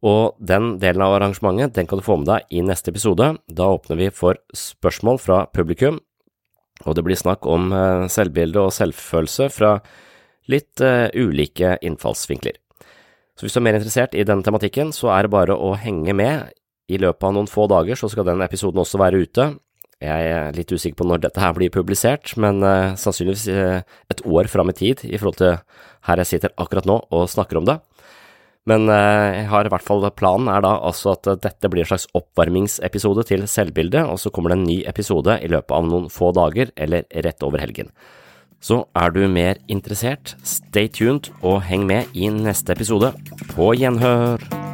Og den delen av arrangementet den kan du få med deg i neste episode. Da åpner vi for spørsmål fra publikum, og det blir snakk om selvbilde og selvfølelse fra litt ulike innfallsvinkler. Så hvis du er mer interessert i denne tematikken, så er det bare å henge med. I løpet av noen få dager så skal den episoden også være ute. Jeg er litt usikker på når dette her blir publisert, men uh, sannsynligvis eh, et år fram i tid i forhold til her jeg sitter akkurat nå og snakker om det. Men uh, jeg har i hvert fall planen er da altså at dette blir en slags oppvarmingsepisode til selvbildet, og så kommer det en ny episode i løpet av noen få dager eller rett over helgen. Så er du mer interessert, stay tuned og heng med i neste episode. På gjenhør!